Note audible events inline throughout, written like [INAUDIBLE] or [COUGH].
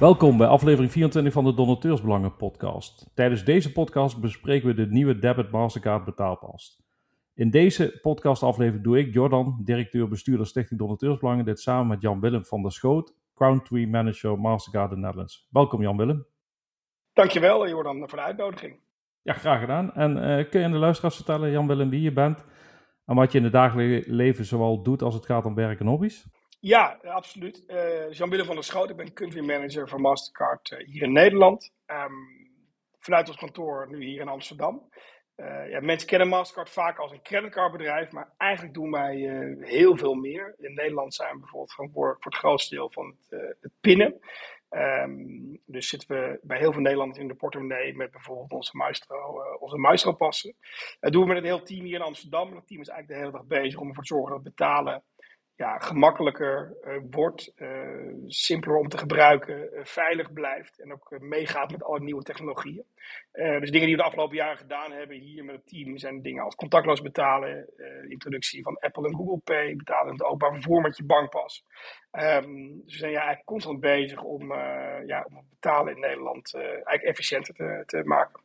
Welkom bij aflevering 24 van de Donateursbelangen podcast. Tijdens deze podcast bespreken we de nieuwe Debit Mastercard betaalpas. In deze podcastaflevering doe ik, Jordan, directeur bestuurder Stichting Donateursbelangen, dit samen met Jan-Willem van der Schoot, Country Manager Mastercard in Netherlands. Welkom Jan-Willem. Dankjewel Jordan voor de uitnodiging. Ja, graag gedaan. En uh, kun je aan de luisteraars vertellen, Jan-Willem, wie je bent en wat je in het dagelijks leven zowel doet als het gaat om werk en hobby's? Ja, absoluut. Uh, Jan-Willem van der Schoot, ik ben country manager van Mastercard uh, hier in Nederland. Um, vanuit ons kantoor nu hier in Amsterdam. Uh, ja, mensen kennen Mastercard vaak als een creditcardbedrijf, maar eigenlijk doen wij heel veel meer. In Nederland zijn we bijvoorbeeld verantwoordelijk voor het grootste deel van het, het pinnen. Um, dus zitten we bij heel veel Nederlanders in de portemonnee met bijvoorbeeld onze Maestro, uh, onze Maestro passen. Dat doen we met een heel team hier in Amsterdam. Dat team is eigenlijk de hele dag bezig om ervoor te zorgen dat betalen ja, gemakkelijker uh, wordt, uh, simpeler om te gebruiken, uh, veilig blijft en ook meegaat met alle nieuwe technologieën. dus dingen die we de afgelopen jaren gedaan hebben hier met het team zijn dingen als contactloos betalen, introductie van Apple en Google Pay, betalen het openbaar vervoer met je bankpas. Um, dus we zijn ja, eigenlijk constant bezig om, ja, om het betalen in Nederland eigenlijk efficiënter te, te maken.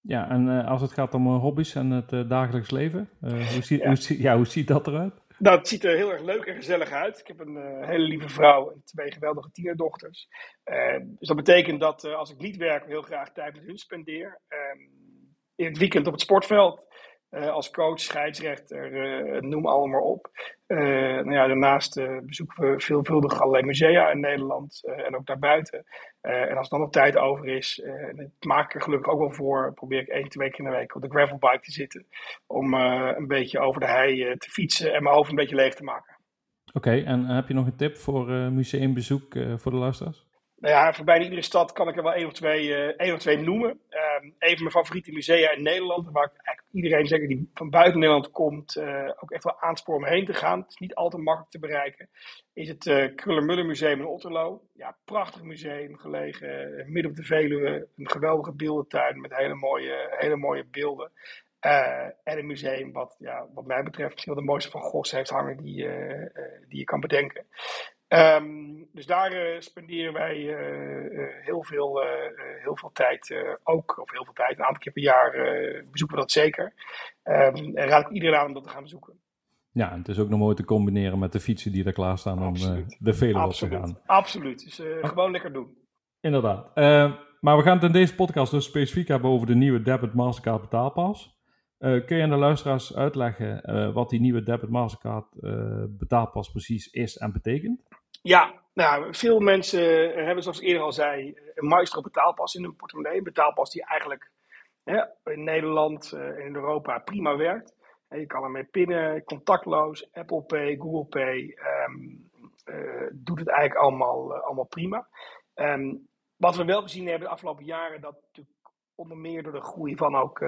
Ja, en als het gaat om hobby's en het dagelijks leven, hoe, zie, ja. Hoe, ja, hoe ziet dat eruit? Nou, het ziet er heel erg leuk en gezellig uit. Ik heb een uh, hele lieve vrouw en twee geweldige tienerdochters. Uh, dus dat betekent dat uh, als ik niet werk, heel graag tijd met hun spendeer. Ehm, in het weekend op het sportveld. Als coach, scheidsrechter, noem allemaal op. nou ja, daarnaast bezoeken we veelvuldig allerlei musea in Nederland en ook daarbuiten. en als dan nog tijd over is, maak ik er gelukkig ook wel voor, probeer ik één, twee keer in de week op de gravelbike te zitten. Om een beetje over de hei te fietsen en mijn hoofd een beetje leeg te maken. Oké, en heb je nog een tip voor museumbezoek voor de luisteraars? Nou ja, voor bijna iedere stad kan ik er wel één of twee, uh, één of twee noemen. Um, een van mijn favoriete musea in Nederland, waar ik eigenlijk iedereen zeker die van buiten Nederland komt, uh, ook echt wel aanspoor om heen te gaan. Het is niet altijd makkelijk te bereiken. Is het uh, Kruller-Muller Museum in Otterlo. Ja, prachtig museum, gelegen midden op de Veluwe. Een geweldige beeldentuin met hele mooie, hele mooie beelden. en een museum wat, ja, wat mij betreft misschien wel de mooiste van Goghs heeft hangen die, die je kan bedenken. Um, dus daar uh, spenderen wij uh, uh, heel, veel, heel veel tijd ook, of heel veel tijd, een aantal keer per jaar bezoeken we dat zeker. Um, en raad ik iedereen aan om dat te gaan bezoeken. Ja, en het is ook nog mooi te combineren met de fietsen die er klaarstaan om de Veluwe op te gaan. Absoluut, dus oh. gewoon lekker doen. Inderdaad. maar we gaan het in deze podcast dus specifiek hebben over de nieuwe Debit Mastercard betaalpas. kun je aan de luisteraars uitleggen wat die nieuwe Debit Mastercard betaalpas precies is en betekent? Ja, nou, veel mensen hebben, zoals ik eerder al zei, een Maestro betaalpas in hun portemonnee. Een betaalpas die eigenlijk hè, in Nederland en in Europa prima werkt. je kan ermee pinnen, contactloos, Apple Pay, Google Pay. Uh, doet het eigenlijk allemaal, allemaal prima. Um, wat we wel gezien hebben de afgelopen jaren, dat natuurlijk onder meer door de groei van ook,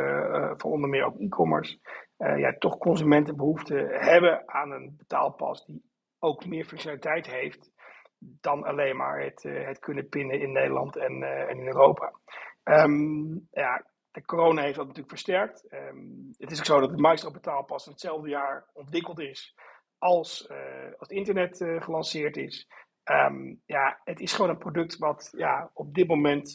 van onder meer ook e-commerce, ja, toch consumenten behoefte hebben aan een betaalpas die ook meer functionaliteit heeft dan alleen maar het, uh, het kunnen pinnen in Nederland en, uh, en in Europa. Um, ja, de corona heeft dat natuurlijk versterkt. Um, het is ook zo dat de Maestro betaalpas hetzelfde jaar ontwikkeld is als, uh, als het internet gelanceerd is. Um, ja, het is gewoon een product wat ja, op dit moment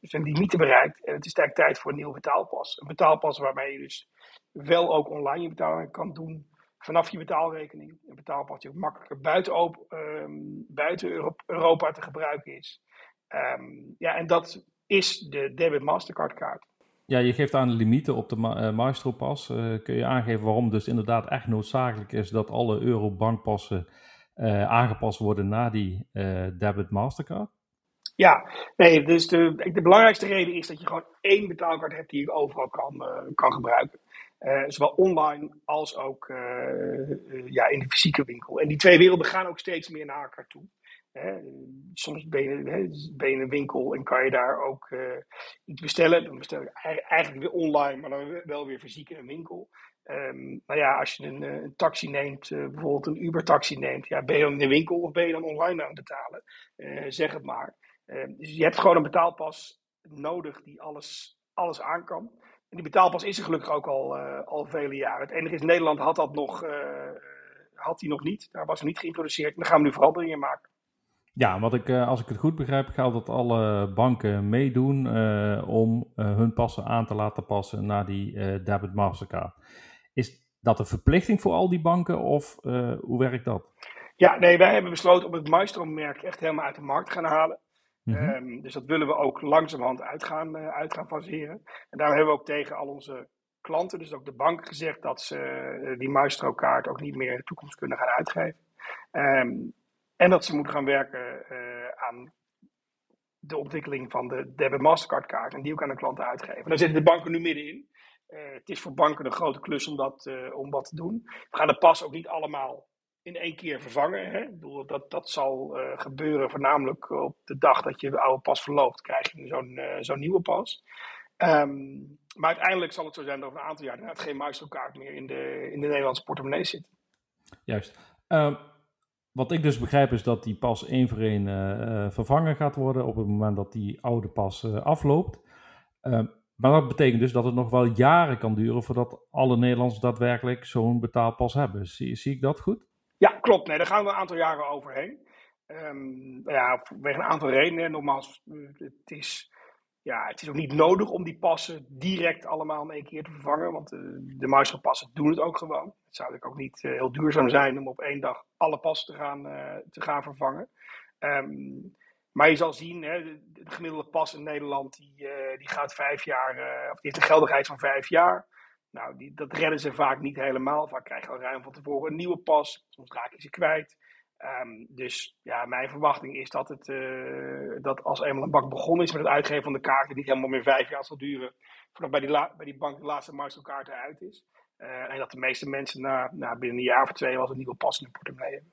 zijn limieten bereikt. En het is tijd voor een nieuwe betaalpas. Een betaalpas waarmee je dus wel ook online je betalingen kan doen vanaf je betaalrekening. Een betaalpas die ook makkelijker buiten, um, buiten Europa te gebruiken is. Um, ja, en dat is de Debit Mastercard kaart. Ja, je geeft aan de limieten op de uh, Maestro pas. Uh, kun je aangeven waarom dus inderdaad echt noodzakelijk is dat alle Euro-bankpassen uh, aangepast worden naar die Debit Mastercard? Ja, nee, dus de, de belangrijkste reden is dat je gewoon één betaalkaart hebt die je overal kan, kan gebruiken. Uh, zowel online als ook uh, ja, in de fysieke winkel. En die twee werelden gaan ook steeds meer naar elkaar toe. soms ben je, ben je, in een winkel en kan je daar ook iets bestellen. Dan bestel je eigenlijk weer online, maar dan wel weer fysiek in een winkel. Um, nou ja, als je een, een taxi neemt, bijvoorbeeld een Uber-taxi neemt, ja, ben je dan in de winkel of ben je dan online aan het betalen? zeg het maar. Ehm, dus je hebt gewoon een betaalpas nodig die alles, alles aan kan. En die betaalpas is er gelukkig ook al, uh, al vele jaren. Het enige is, Nederland had dat nog, uh, had die nog niet. Daar was hij niet geïntroduceerd. En daar gaan we nu veranderingen in maken. Ja, wat ik, als ik het goed begrijp, geldt dat alle banken meedoen om hun passen aan te laten passen naar die debit Mastercard. Is dat een verplichting voor al die banken of hoe werkt dat? Ja, nee, wij hebben besloten om het Maestro-merk echt helemaal uit de markt te gaan halen. Mhm. Ehm, dus dat willen we ook langzamerhand uit gaan, uh, faseren. En daar hebben we ook tegen al onze klanten, dus ook de banken, gezegd dat ze uh, die Maestro-kaart ook niet meer in de toekomst kunnen gaan uitgeven. Ehm, en dat ze moeten gaan werken uh, aan de ontwikkeling van de debit Mastercard kaart en die ook aan de klanten uitgeven. daar zitten de banken nu middenin. het is voor banken een grote klus om dat, om dat te doen. We gaan de pas ook niet allemaal in één keer vervangen. Hè? Bedoel, dat, dat zal uh, gebeuren voornamelijk op de dag dat je de oude pas verloopt, krijg je zo'n uh, zo'n nieuwe pas. Um, maar uiteindelijk zal het zo zijn dat over een aantal jaar inderdaad geen Maestro-kaart meer in de, in de Nederlandse portemonnee zit. Juist. Uh, wat ik dus begrijp is dat die pas één voor één uh, vervangen gaat worden op het moment dat die oude pas afloopt. Ehm, maar dat betekent dus dat het nog wel jaren kan duren voordat alle Nederlanders daadwerkelijk zo'n betaalpas hebben. Zie ik dat goed? Ja, klopt. Nee, daar gaan we een aantal jaren overheen. Um, ja, vanwege een aantal redenen. Nogmaals, het is, ja, het is ook niet nodig om die passen direct allemaal in één keer te vervangen. Want de, de passen doen het ook gewoon. Het zou ook niet uh, heel duurzaam zijn om op één dag alle passen te gaan, te gaan vervangen. Um, maar je zal zien, hè, de, de, gemiddelde pas in Nederland die, die gaat vijf jaar, of die heeft een geldigheid van vijf jaar. Nou, die, dat redden ze vaak niet helemaal. Vaak krijg je al ruim van tevoren een nieuwe pas. Soms raak je ze kwijt. Um, dus ja, mijn verwachting is dat, het, uh, dat als eenmaal een bank begonnen is met het uitgeven van de kaarten, niet helemaal meer vijf jaar zal duren voordat bij die, la, bij die bank de laatste Mastercard eruit is. Uh, en dat de meeste mensen na, na binnen een jaar of twee wel een nieuwe pas in de portemonnee hebben.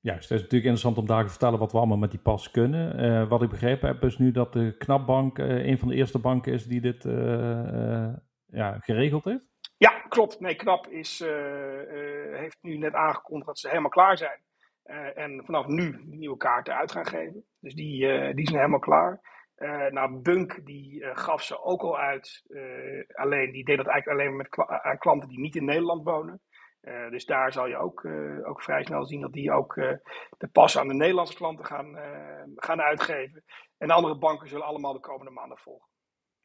Juist, het is natuurlijk interessant om daar te vertellen wat we allemaal met die pas kunnen. Uh, wat ik begrepen heb is nu dat de Knapbank een van de eerste banken is die dit ja, geregeld heeft. Ja, klopt. Nee, Knap is, uh, uh, heeft nu net aangekondigd dat ze helemaal klaar zijn. Uh, en vanaf nu nieuwe kaarten uit gaan geven. Dus die, die zijn helemaal klaar. nou, Bunk die gaf ze ook al uit. alleen, die deed dat eigenlijk alleen met aan klanten die niet in Nederland wonen. dus daar zal je ook, ook vrij snel zien dat die ook de pas aan de Nederlandse klanten gaan, gaan uitgeven. En de andere banken zullen allemaal de komende maanden volgen.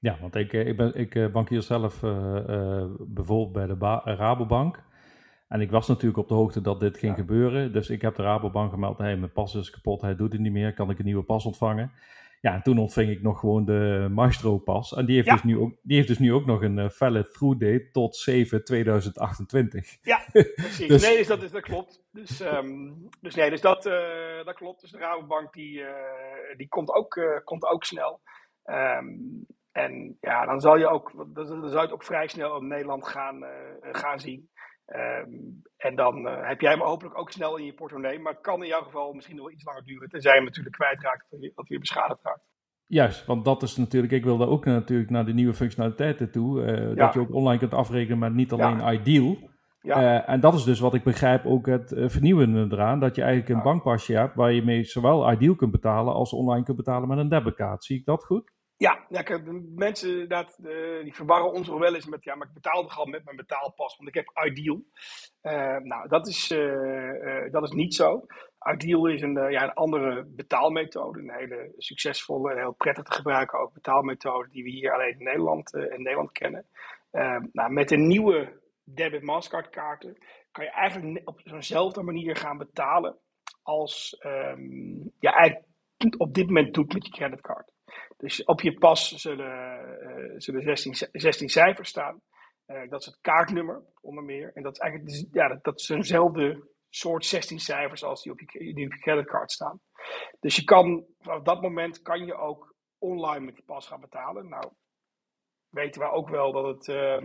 Ja, want ik, eh, ik, ben, ik eh, bankier zelf uh, bijvoorbeeld bij de ba Rabobank. En ik was natuurlijk op de hoogte dat dit ging gebeuren. Dus ik heb de Rabobank gemeld, hey, mijn pas is kapot, hij doet het niet meer, kan ik een nieuwe pas ontvangen? Ja, en toen ontving ik nog gewoon de Maestro-pas. En die heeft, dus nu ook, die heeft dus nu ook nog een valid through date tot 7 2028. Ja, [LAUGHS] precies. dus... Nee, dus dat, is, dat klopt. Dus, um, dus nee, dus dat, uh, dat klopt. Dus de Rabobank die, uh, die komt, ook, komt ook snel. Um, en ja, dan zal je ook, dan zal je het ook vrij snel in Nederland gaan, uh, gaan zien. Um, en dan uh, heb jij hem hopelijk ook snel in je portemonnee. Maar het kan in jouw geval misschien nog iets langer duren. Tenzij je hem natuurlijk kwijtraakt, dat hij weer beschadigd raakt. Juist, want dat is natuurlijk, ik wilde ook natuurlijk naar de nieuwe functionaliteiten toe. Uh, ja. Dat je ook online kunt afrekenen, maar niet alleen ja. Ideal. Ja. en dat is dus wat ik begrijp ook het vernieuwende eraan. Dat je eigenlijk een bankpasje hebt waar je mee zowel Ideal kunt betalen als online kunt betalen met een debitkaart. Zie ik dat goed? Ja, ja mensen dat, uh, die verwarren ons nog wel eens met, ja, maar ik betaalde gewoon met mijn betaalpas, want ik heb Ideal. Uh, nou, dat is, uh, dat is niet zo. Ideal is een, ja, een andere betaalmethode, een hele succesvolle en heel prettig te gebruiken ook betaalmethode die we hier alleen in Nederland, in Nederland kennen. nou, met de nieuwe debit Mastercard kaarten kan je eigenlijk op zo'nzelfde manier gaan betalen als je eigenlijk op dit moment doet met je creditcard. Dus op je pas zullen, uh, zullen 16, 16 cijfers staan. Uh, dat is het kaartnummer, onder meer. En dat is eigenlijk ja, dat, is eenzelfde soort 16 cijfers als die op je, die je creditcard staan. Dus je kan, vanaf dat moment kan je ook online met die pas gaan betalen. Nou, weten we ook wel dat het, uh,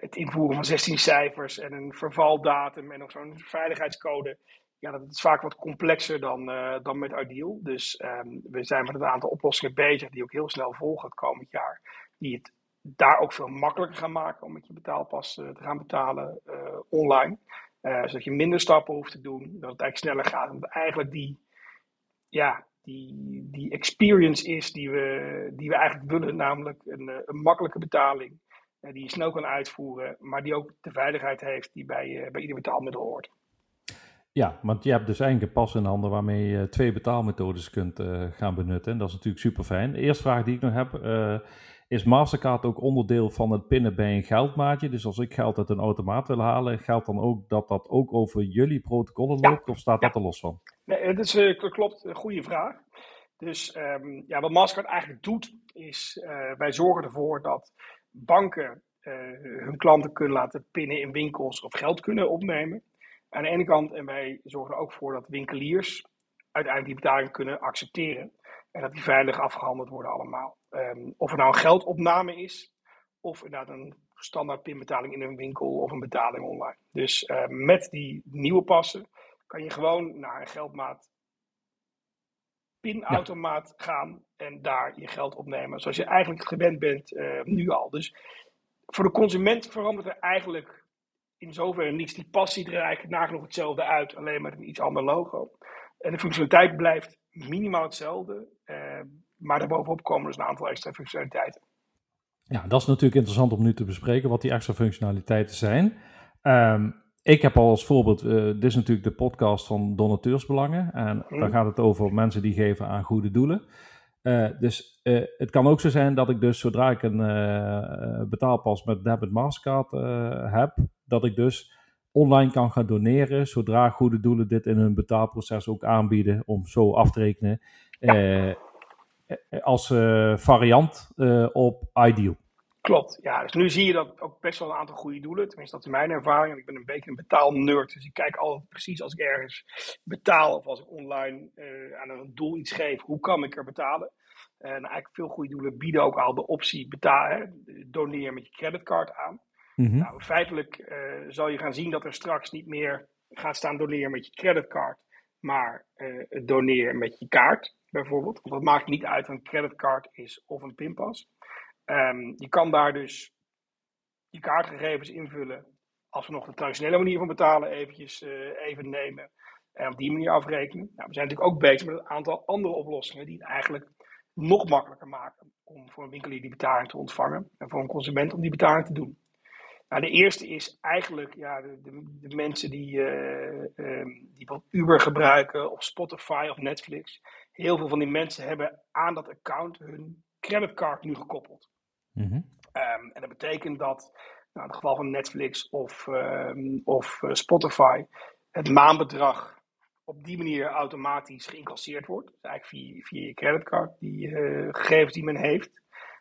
het invoeren van 16 cijfers en een vervaldatum en nog zo'n veiligheidscode ja, dat is vaak wat complexer dan, uh, dan met Ideal. Dus um, we zijn met een aantal oplossingen bezig die ook heel snel volgen het komend jaar. Die het daar ook veel makkelijker gaan maken om met je betaalpas uh, te gaan betalen uh, online. zodat je minder stappen hoeft te doen, dat het eigenlijk sneller gaat. Omdat eigenlijk die, ja, die, die experience is die we, die we eigenlijk willen, namelijk een, een makkelijke betaling. die je snel kan uitvoeren, maar die ook de veiligheid heeft die bij, bij ieder betaalmiddel hoort. Ja, want je hebt dus eigenlijk een pas in handen waarmee je twee betaalmethodes kunt uh, gaan benutten. En dat is natuurlijk super fijn. De eerste vraag die ik nog heb, uh, is Mastercard ook onderdeel van het pinnen bij een geldmaatje? Dus als ik geld uit een automaat wil halen, geldt dan ook dat dat ook over jullie protocollen loopt? Of staat dat er los van? Nee, dat, is, uh, klopt, een goede vraag. Dus um, ja, wat Mastercard eigenlijk doet, is wij zorgen ervoor dat banken hun klanten kunnen laten pinnen in winkels of geld kunnen opnemen aan de ene kant. En wij zorgen er ook voor dat winkeliers uiteindelijk die betaling kunnen accepteren. En dat die veilig afgehandeld worden allemaal. Um, of er nou een geldopname is, of inderdaad een standaard pinbetaling in een winkel of een betaling online. Dus uh, met die nieuwe passen kan je gewoon naar een geldmaat pinautomaat ja. gaan en daar je geld opnemen. Zoals je eigenlijk gewend bent uh, nu al. Dus voor de consument verandert er eigenlijk in zoverre niets. Die pas ziet er eigenlijk nagenoeg hetzelfde uit, alleen met een iets ander logo. En de functionaliteit blijft minimaal hetzelfde, eh, maar daarbovenop komen dus een aantal extra functionaliteiten. Ja, dat is natuurlijk interessant om nu te bespreken, wat die extra functionaliteiten zijn. Um, ik heb al als voorbeeld, uh, dit is natuurlijk de podcast van Donateursbelangen. En mm. daar gaat het over mensen die geven aan goede doelen. Uh, dus uh, het kan ook zo zijn dat ik dus zodra ik een uh, betaalpas met debit Mastercard heb, dat ik dus online kan gaan doneren zodra goede doelen dit in hun betaalproces ook aanbieden om zo af te rekenen ja. als variant op Ideal. Klopt, ja. Dus nu zie je dat ook best wel een aantal goede doelen. Tenminste, dat is mijn ervaring. Ik ben een beetje een betaalnerd. Dus ik kijk altijd precies als ik ergens betaal of als ik online uh, aan een doel iets geef, hoe kan ik er betalen? En eigenlijk veel goede doelen bieden ook al de optie betalen, doneer met je creditcard aan. Mm-hmm. Nou, feitelijk uh, zal je gaan zien dat er straks niet meer gaat staan doneer met je creditcard, maar uh, doneer met je kaart bijvoorbeeld. Want dat maakt niet uit of een creditcard is of een pinpas. Um, je kan daar dus je kaartgegevens invullen. Als we nog de traditionele manier van betalen eventjes uh, even nemen. En op die manier afrekenen. Nou, we zijn natuurlijk ook bezig met een aantal andere oplossingen die het eigenlijk nog makkelijker maken om voor een winkelier die betaling te ontvangen en voor een consument om die betaling te doen. Nou, de eerste is eigenlijk ja, de, de, de mensen die, uh, die Uber gebruiken of Spotify of Netflix. Heel veel van die mensen hebben aan dat account hun creditcard nu gekoppeld. Mm -hmm. um, en dat betekent dat, nou, in het geval van Netflix of, um, of uh, Spotify, het maandbedrag op die manier automatisch geïncasseerd wordt. Dus eigenlijk via, via je creditcard, die uh, gegevens die men heeft.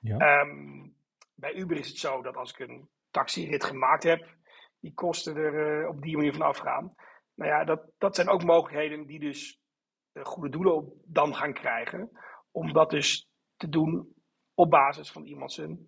Ja. Um, bij Uber is het zo dat als ik een taxirit gemaakt heb, die kosten er uh, op die manier van afgaan. Nou ja, dat, dat zijn ook mogelijkheden die dus goede doelen op, dan gaan krijgen. Om dat dus te doen op basis van iemand zijn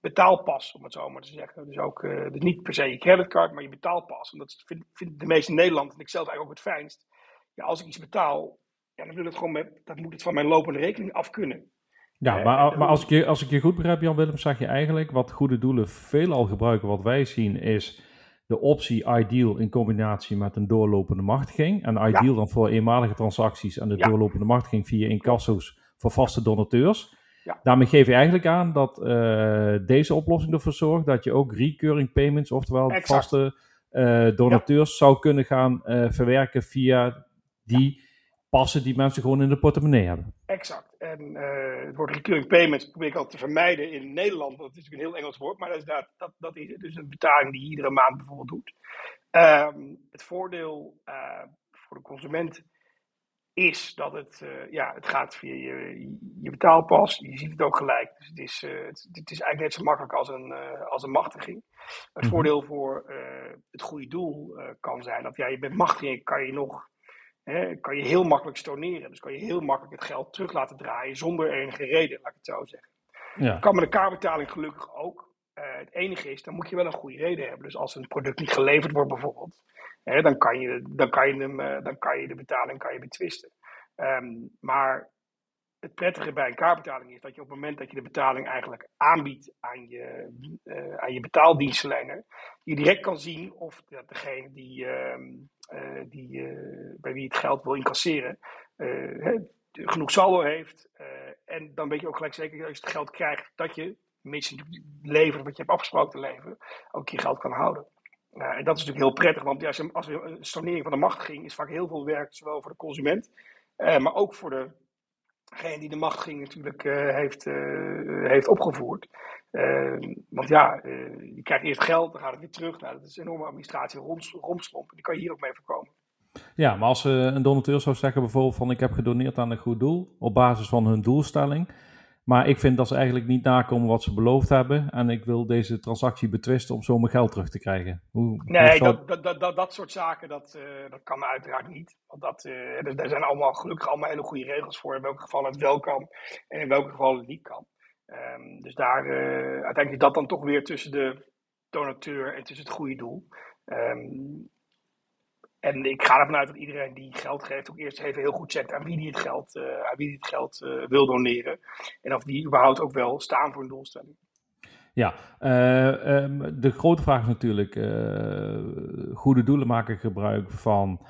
betaalpas, om het zo maar te zeggen. Dus ook uh, dus niet per se je creditcard, maar je betaalpas. En dat vinden de meeste Nederlanders, en ik zelf eigenlijk ook het fijnst. Ja, als ik iets betaal, ja, dan wil het gewoon met, dat moet het van mijn lopende rekening af kunnen. Ja, maar, maar als, ik je, als ik je goed begrijp, Jan Willem, zeg je eigenlijk wat goede doelen veelal gebruiken. Wat wij zien is de optie Ideal in combinatie met een doorlopende machtiging. En Ideal dan voor eenmalige transacties en de ja. doorlopende machtiging via incasso's voor vaste donateurs. Ja. Daarmee geef je eigenlijk aan dat uh, deze oplossing ervoor zorgt dat je ook recurring payments, oftewel exact. vaste uh, donateurs, zou kunnen gaan uh, verwerken via die passen die mensen gewoon in de portemonnee hebben. Exact. En het woord recurring payments probeer ik altijd te vermijden in Nederland. Dat is natuurlijk een heel Engels woord, maar dat is, dat, dat, dat is. Dus een betaling die je iedere maand bijvoorbeeld doet. Um, het voordeel voor de consument is dat het, uh, ja, het gaat via je, je betaalpas. Je ziet het ook gelijk. Dus het is, uh, het, het, is eigenlijk net zo makkelijk als een, uh, als een machtiging. Het mm-hmm. voordeel voor het goede doel kan zijn dat ja, je met machtiging kan je nog hè, kan je heel makkelijk storneren. Dus kan je heel makkelijk het geld terug laten draaien zonder enige reden, laat ik het zo zeggen. Ja. Kan met een kaartbetaling gelukkig ook. Het enige is, dan moet je wel een goede reden hebben. Dus als een product niet geleverd wordt bijvoorbeeld, Hè, dan, kan je, dan, kan je hem, uh, dan kan je de betaling kan je betwisten. Um, maar het prettige bij een kaartbetaling is dat je op het moment dat je de betaling eigenlijk aanbiedt aan je, uh, aan je betaaldienstverlener, je direct kan zien of degene die, uh, die, bij wie het geld wil incasseren, genoeg saldo heeft. en dan weet je ook gelijk zeker als je het geld krijgt dat je, mits je levert wat je hebt afgesproken te leveren, ook je geld kan houden. en dat is natuurlijk heel prettig, want als, je, als een stornering van de machtiging is vaak heel veel werk, zowel voor de consument, maar ook voor degene die de machtiging natuurlijk heeft, heeft opgevoerd. want ja, je krijgt eerst geld, dan gaat het weer terug. Nou, dat is een enorme administratie, romslomp. Die kan je hier ook mee voorkomen. Ja, maar als een donateur zou zeggen bijvoorbeeld van ik heb gedoneerd aan een goed doel op basis van hun doelstelling. Maar ik vind dat ze eigenlijk niet nakomen wat ze beloofd hebben. En ik wil deze transactie betwisten om zo mijn geld terug te krijgen. Hoe, nee, dat, dat, dat, dat, soort zaken, dat, uh, dat kan uiteraard niet. Want dat, uh, er, zijn allemaal, gelukkig allemaal hele goede regels voor in welke gevallen het wel kan en in welke gevallen het niet kan. Um, dus daar uh, uiteindelijk dat dan toch weer tussen de donateur en tussen het goede doel. Um, en ik ga ervan uit dat iedereen die geld geeft ook eerst even heel goed checkt aan wie die het geld, uh, aan wie die het geld uh, wil doneren. En of die überhaupt ook wel staan voor een doelstelling. Ja, uh, um, de grote vraag is natuurlijk, goede doelen maken gebruik van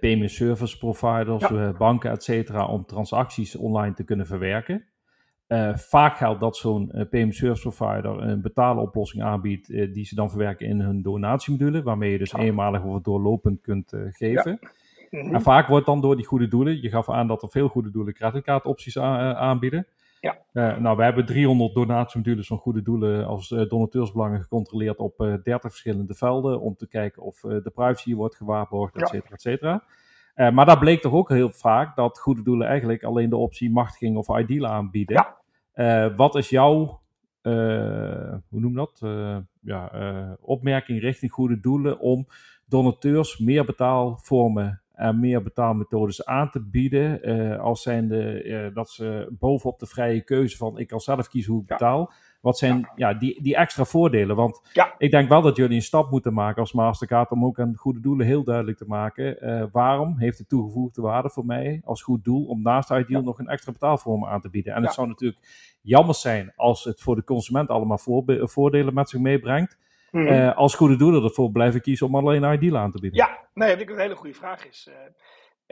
payment service providers, ja. banken, et cetera, om transacties online te kunnen verwerken. Uh, vaak geldt dat zo'n uh, payment service provider een betaaloplossing aanbiedt uh, die ze dan verwerken in hun donatiemodule, waarmee je dus eenmalig of doorlopend kunt geven. Ja. Mm -hmm. En vaak wordt dan door die goede doelen, je gaf aan dat er veel goede doelen creditcardopties aanbieden. Ja. nou, we hebben 300 donatiemodules van goede doelen als donateursbelangen gecontroleerd op 30 verschillende velden om te kijken of de privacy wordt gewaarborgd, et cetera, et cetera. maar daar bleek toch ook heel vaak dat goede doelen eigenlijk alleen de optie machtiging of ideal aanbieden. Ja. Uh, wat is jouw, uh, hoe noem dat? Uh, ja, opmerking richting goede doelen om donateurs meer betaalvormen en meer betaalmethodes aan te bieden. als zijnde dat ze bovenop de vrije keuze van ik kan zelf kiezen hoe ik betaal. Wat zijn ja. die, die extra voordelen? Want ik denk wel dat jullie een stap moeten maken als Mastercard om ook aan goede doelen heel duidelijk te maken. Uh, waarom heeft het toegevoegde waarde voor mij als goed doel om naast Ideal nog een extra betaalvorm aan te bieden? En het zou natuurlijk jammer zijn als het voor de consument allemaal voordelen met zich meebrengt. Mm uh, als goede doelen ervoor blijven kiezen om alleen Ideal aan te bieden. Ja, nee, dat ik een hele goede vraag is. Uh,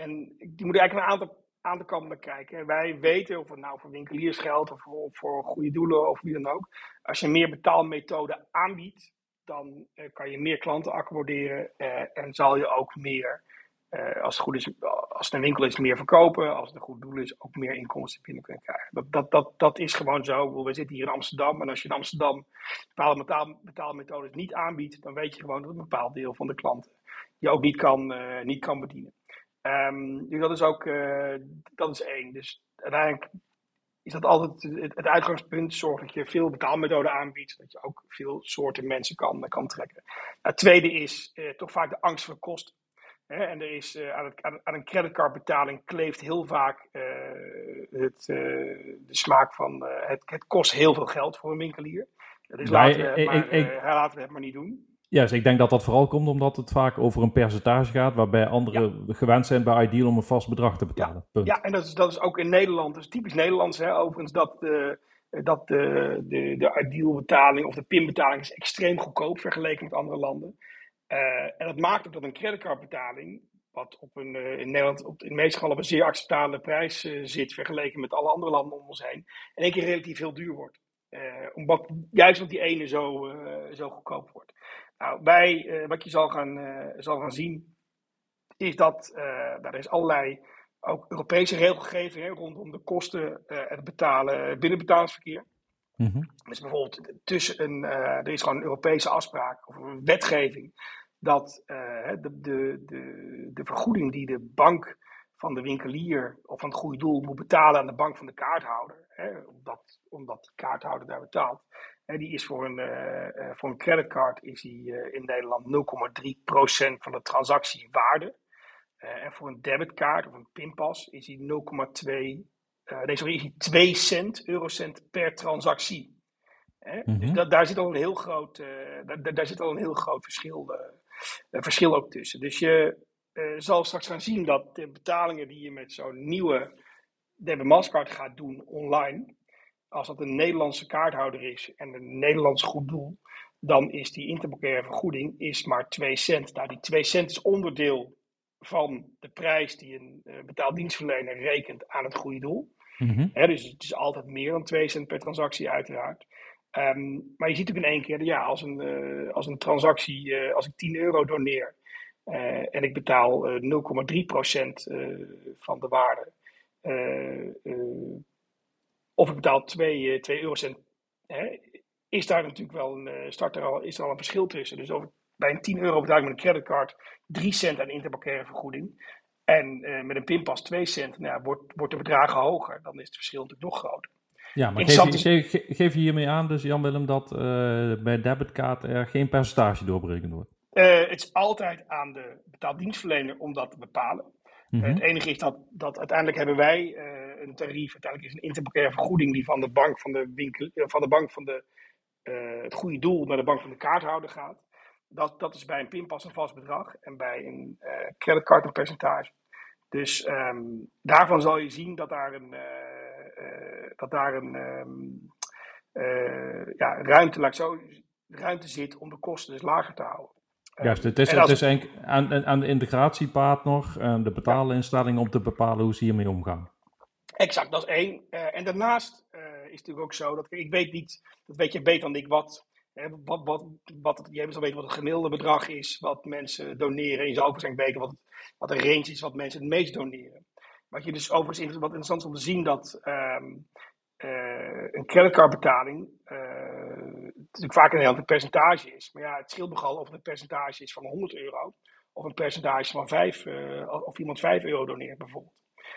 en die moet eigenlijk een aantal aan de kant kijken. Wij weten, of het nou voor winkeliers geldt of voor, voor goede doelen of wie dan ook. Als je meer betaalmethoden aanbiedt, dan uh, kan je meer klanten accommoderen uh, en zal je ook meer, uh, als het goed is, als een winkel is, meer verkopen. Als het een goed doel is, ook meer inkomsten binnen kunnen krijgen. Dat, dat, dat, dat is gewoon zo. We zitten hier in Amsterdam en als je in Amsterdam bepaalde betaal, betaalmethodes niet aanbiedt, dan weet je gewoon dat een bepaald deel van de klanten je ook niet kan, niet kan bedienen. Um, dus dat is ook uh, dat is één. Dus uiteindelijk is dat altijd het, het, uitgangspunt. Zorg dat je veel betaalmethoden aanbiedt. Dat je ook veel soorten mensen kan, kan trekken. Het tweede is uh, toch vaak de angst voor kosten. Hè? En er is, uh, aan, het, aan, aan, een creditcardbetaling kleeft heel vaak het, de smaak van het, het kost heel veel geld voor een winkelier. Dus laten, we, maar, ik, ik, laten we het maar niet doen. Ja, dus ik denk dat dat vooral komt omdat het vaak over een percentage gaat, waarbij anderen ja. gewend zijn bij Ideal om een vast bedrag te betalen. Ja, ja en dat is, dat is ook in Nederland, dat is typisch Nederlands hè, overigens, dat, uh, dat de, de, de Ideal betaling of de PIN-betaling is extreem goedkoop vergeleken met andere landen. Uh, en dat maakt ook dat een creditcardbetaling, wat op een, in Nederland op, in de meeste gevallen op een zeer acceptabele prijs zit vergeleken met alle andere landen om ons heen, in één keer relatief heel duur wordt. omdat, juist omdat die ene zo, zo goedkoop wordt. Nou, wij, uh, wat je zal gaan, uh, zal gaan zien, is dat er is allerlei ook Europese regelgeving hè, rondom de kosten en het betalen binnenbetalingsverkeer. Mm -hmm. Dus bijvoorbeeld tussen een, er is gewoon een Europese afspraak of een wetgeving dat de, de, de, de vergoeding die de bank van de winkelier of van het goede doel moet betalen aan de bank van de kaarthouder, hè, omdat, omdat de kaarthouder daar betaalt, die is voor een, uh, voor een creditcard is die, uh, in Nederland 0,3% van de transactiewaarde. Uh, en voor een debitkaart of een pinpas is die 0,2, nee sorry, is die 2 cent, eurocent per transactie. Mm -hmm. Dus dat, daar zit al een heel groot, daar, daar, zit al een heel groot verschil, verschil ook tussen. Dus je zal straks gaan zien dat de betalingen die je met zo'n nieuwe debit Mastercard gaat doen online, als dat een Nederlandse kaarthouder is en een Nederlands goed doel, dan is die interbankaire vergoeding is maar 2 cent. Nou, die 2 cent is onderdeel van de prijs die een uh, betaaldienstverlener rekent aan het goede doel. Mm -hmm. dus het is altijd meer dan 2 cent per transactie, uiteraard. Ehm, maar je ziet natuurlijk in één keer, ja, als een, uh, als een transactie, uh, als ik 10 euro doneer uh, en ik betaal 0,3% van de waarde, of ik betaal 2, 2 eurocent, hè, is daar natuurlijk wel een, start er al, is er al een verschil tussen. Dus over, bij een 10 euro betaal ik met een creditcard 3 cent aan interbankaire vergoeding. En met een pinpas 2 cent, nou ja, wordt, wordt de bedragen hoger. Dan is het verschil natuurlijk nog groter. Ja, maar geef je, geef, geef je hiermee aan, dus Jan-Willem, dat uh, bij debitkaart er geen percentage doorberekend wordt? Uh, het is altijd aan de betaaldienstverlener om dat te bepalen. Mm -hmm. het enige is dat, dat uiteindelijk hebben wij uh, een tarief, uiteindelijk is een interbankaire vergoeding die van de bank van de winkel, van de bank van de, het goede doel naar de bank van de kaarthouder gaat. Dat, dat is bij een pinpas een vast bedrag en bij een creditcard een percentage. Dus um, daarvan zal je zien dat daar een, uh, dat daar een um, uh, ja, ruimte, laat ik zo, ruimte zit om de kosten dus lager te houden. Juist, het is, het is aan, aan de integratiepartner, en de betalinstelling om te bepalen hoe ze hiermee omgaan. Exact, dat is één. Uh, en daarnaast uh, is het natuurlijk ook zo dat ik weet niet, dat weet je beter dan ik, wat, hè, wat, wat, wat jij zal weten wat het gemiddelde bedrag is wat mensen doneren. Je zal ook waarschijnlijk weten wat, wat de range is wat mensen het meest doneren. Wat je dus overigens wat interessant is om te zien dat um, uh, een creditcardbetaling natuurlijk vaak in Nederland een percentage is. Maar ja, het scheelt nogal of het een percentage is van 100 euro of een percentage van 5, uh, of iemand 5 euro doneert bijvoorbeeld.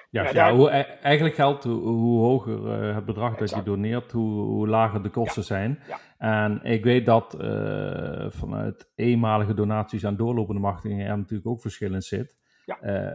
Ja, ja, ja hoe, eigenlijk geldt hoe, hoe hoger uh, het bedrag exact. dat je doneert, hoe, hoe lager de kosten ja. zijn. En ik weet dat uh, vanuit eenmalige donaties aan doorlopende machtigingen er natuurlijk ook verschil in zit.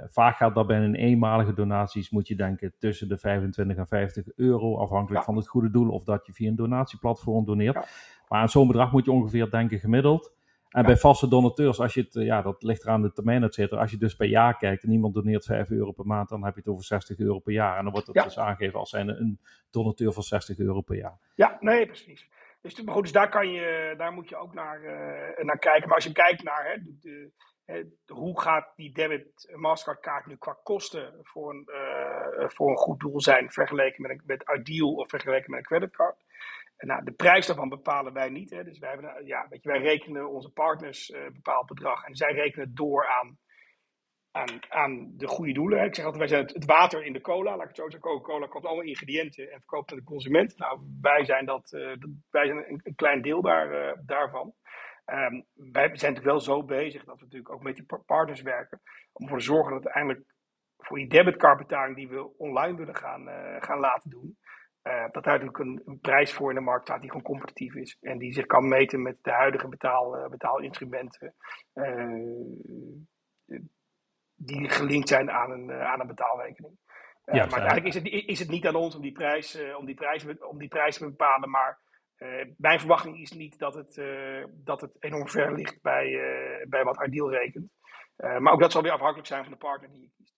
Vaak gaat dat bij een eenmalige donaties, moet je denken, tussen de 25 en 50 euro, afhankelijk van het goede doel of dat je via een donatieplatform doneert. Maar aan zo'n bedrag moet je ongeveer denken gemiddeld. En bij vaste donateurs, als je het, ja, dat ligt eraan de termijn, et cetera. Als je dus per jaar kijkt en iemand doneert 5 euro per maand, dan heb je het over 60 euro per jaar. En dan wordt het dus aangegeven als zijn een donateur van 60 euro per jaar. Ja, nee, precies. Dus, maar goed, dus daar, kan je, daar moet je ook naar, uh, naar kijken. Maar als je kijkt naar hè, de, de, de, hoe gaat die debit Mastercard kaart nu qua kosten voor een, uh, voor een goed doel zijn vergeleken met, een, met Ideal of vergeleken met een creditcard. Nou, de prijs daarvan bepalen wij niet. Hè. Dus wij, hebben, ja, weet je, wij rekenen onze partners een uh, bepaald bedrag en zij rekenen het door aan, aan, aan de goede doelen. Ik zeg altijd, wij zijn het, water in de cola. Laat ik het zo zeggen, Coca-Cola koopt allemaal ingrediënten en verkoopt aan de consument. Nou, wij zijn, dat, uh, wij zijn een, een klein deel uh, daarvan. Um, wij zijn natuurlijk wel zo bezig dat we natuurlijk ook met die partners werken. Om ervoor te zorgen dat uiteindelijk voor die debitcardbetaling die we online willen gaan, gaan laten doen. Uh, dat daar natuurlijk een, een, prijs voor in de markt staat die gewoon competitief is. En die zich kan meten met de huidige betaal, uh, betaalinstrumenten. Uh, die gelinkt zijn aan een, aan een betaalrekening. Ja, maar uiteindelijk is het, is het niet aan ons om die prijs, om die prijs, om die prijs te bepalen. Maar mijn verwachting is niet dat het, dat het enorm ver ligt bij, bij wat Ideal rekent. maar ook dat zal weer afhankelijk zijn van de partner die je kiest.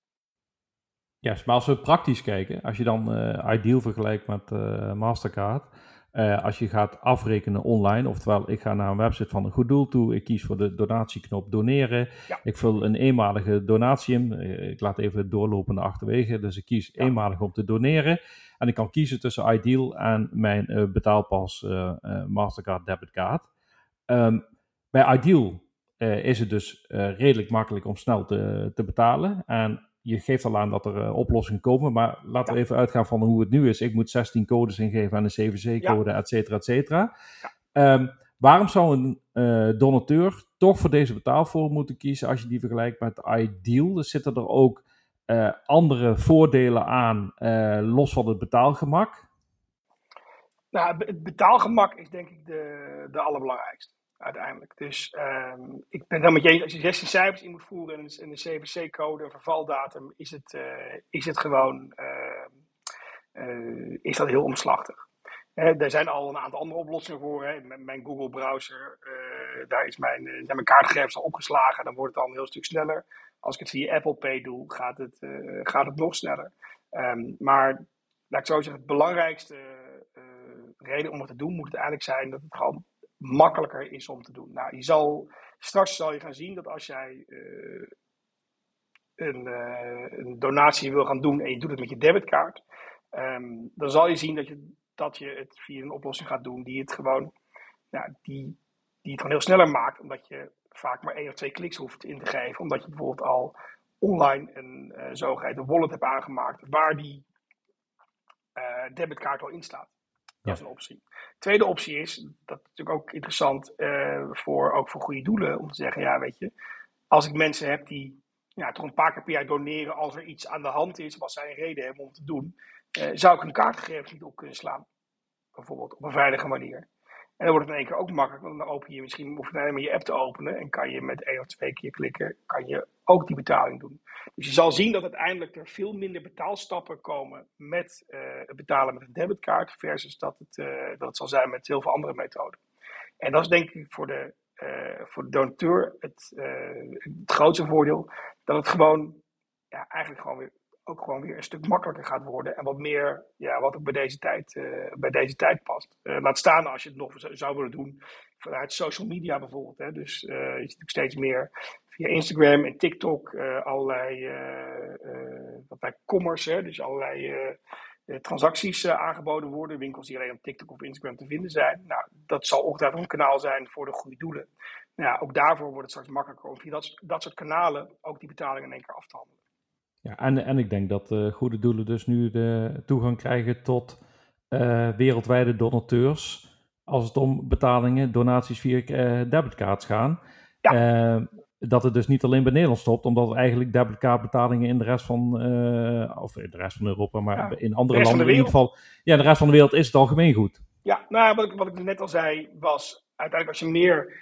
Ja, maar als we praktisch kijken, als je dan uh, Ideal vergelijkt met uh, Mastercard, uh, als je gaat afrekenen online, oftewel ik ga naar een website van een goed doel toe, ik kies voor de donatieknop doneren, ja. ik vul een eenmalige donatie in, ik laat even het doorlopende achterwege, dus ik kies ja. eenmalig om te doneren en ik kan kiezen tussen Ideal en mijn betaalpas Mastercard debitcard. Um, bij Ideal is het dus redelijk makkelijk om snel te, te betalen en je geeft al aan dat er uh, oplossingen komen, maar laten we even uitgaan van hoe het nu is. Ik moet 16 codes ingeven aan een CVC-code, et cetera, et cetera. Ja. Um, waarom zou een uh, donateur toch voor deze betaalvorm moeten kiezen als je die vergelijkt met Ideal? Dus zitten er ook uh, andere voordelen aan, los van het betaalgemak? Nou, het betaalgemak is denk ik de, de allerbelangrijkste uiteindelijk. Dus um, ik ben het met je als je 16 cijfers in moet voeren en een, een CVC-code, een vervaldatum, is het, uh, is het gewoon uh, uh, is dat heel omslachtig. Er zijn al een aantal andere oplossingen voor. Hè. Mijn Google-browser, daar is mijn, zijn mijn kaartgegevens al opgeslagen. Dan wordt het al een heel stuk sneller. Als ik het via Apple Pay doe, gaat het, gaat het nog sneller. Um, maar laat ik zo zeggen, het belangrijkste reden om het te doen moet het eigenlijk zijn dat het gewoon makkelijker is om te doen. Nou, je zal, straks zal je gaan zien dat als jij uh, een, uh, een, donatie wil gaan doen en je doet het met je debitkaart, um, dan zal je zien dat, je, dat je het via een oplossing gaat doen die het gewoon, ja, die, die het gewoon heel sneller maakt, omdat je vaak maar één of twee kliks hoeft in te geven, omdat je bijvoorbeeld al online een uh, zogeheten wallet hebt aangemaakt, waar die debitkaart al in staat. Dat is een optie. Tweede optie is, dat is natuurlijk ook interessant uh, voor, ook voor goede doelen, om te zeggen, ja weet je, als ik mensen heb die ja, toch een paar keer per jaar doneren als er iets aan de hand is, wat zij een reden hebben om te doen, uh, zou ik hun kaartgegevens niet op kunnen slaan. Bijvoorbeeld op een veilige manier. En dan wordt het in één keer ook makkelijk, want dan open je misschien, hoef je alleen maar je app te openen en kan je met één of twee keer klikken, kan je ook die betaling doen. Dus je zal zien dat uiteindelijk er veel minder betaalstappen komen met uh, het betalen met een debitkaart versus dat het, uh, dat het zal zijn met heel veel andere methoden. En dat is denk ik voor de, uh, voor de donateur het, het grootste voordeel, dat het gewoon, ja, eigenlijk gewoon weer ook gewoon weer een stuk makkelijker gaat worden. En wat meer, ja, wat ook bij deze tijd, uh, bij deze tijd past. Uh, laat staan als je het nog zou willen doen vanuit social media bijvoorbeeld. Hè. Dus uh, je ziet natuurlijk steeds meer via Instagram en TikTok allerlei wat bij commerce, hè, dus allerlei transacties aangeboden worden. Winkels die alleen op TikTok of Instagram te vinden zijn. Nou, dat zal ongetwijfeld een kanaal zijn voor de goede doelen. Nou, ja, ook daarvoor wordt het straks makkelijker om via dat, dat soort kanalen ook die betalingen in één keer af te handelen. Ja, en, en ik denk dat uh, goede doelen dus nu de toegang krijgen tot uh, wereldwijde donateurs. Als het om betalingen, donaties via uh, gaan. Ja. dat het dus niet alleen bij Nederland stopt, omdat eigenlijk debitcardbetalingen in de rest van, of in de rest van Europa, maar ja, in andere landen in ieder geval. Ja, de rest van de wereld is het algemeen goed. Ja, nou, wat ik, wat ik net al zei, was uiteindelijk als je meer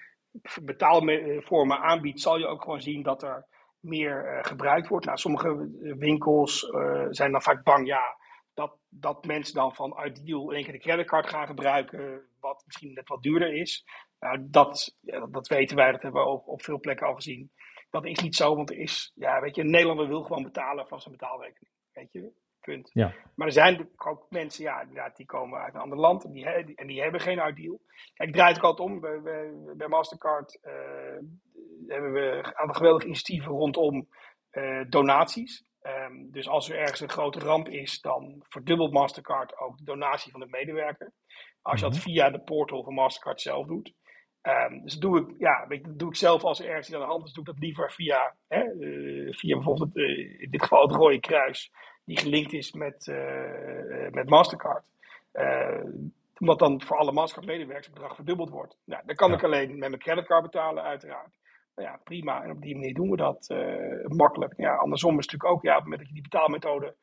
betaalvormen aanbiedt, zal je ook gewoon zien dat er meer uh, gebruikt wordt. Nou, sommige winkels uh, zijn dan vaak bang, ja, dat, dat mensen dan van Ideal in één keer de creditcard gaan gebruiken, wat misschien net wat duurder is. Nou, dat, ja, dat weten wij, dat hebben we op, op veel plekken al gezien. Dat is niet zo, want er is, ja, weet je, een Nederlander wil gewoon betalen van zijn betaalrekening. Weet je, punt. Ja. Maar er zijn ook mensen, ja, die komen uit een ander land en die, en die hebben geen ideal. Kijk, ik draai het altijd om. Bij, bij, bij Mastercard uh, hebben we aan geweldige initiatieven rondom uh, donaties. Um, dus als er ergens een grote ramp is, dan verdubbelt Mastercard ook de donatie van de medewerker. Als je dat via de portal van Mastercard zelf doet. Um, dus dat doe ik, ja, dat doe ik zelf als er ergens iets aan de hand is, doe ik dat liever via, hè, uh, via bijvoorbeeld uh, in dit geval het Rode Kruis, die gelinkt is met, uh, met Mastercard. omdat dan voor alle Mastercard-medewerkers het bedrag verdubbeld wordt. Nou, dan kan ja. ik alleen met mijn creditcard betalen, uiteraard. Nou ja, prima. En op die manier doen we dat makkelijk. Ja, andersom is het natuurlijk ook, ja, op het moment dat je die betaalmethode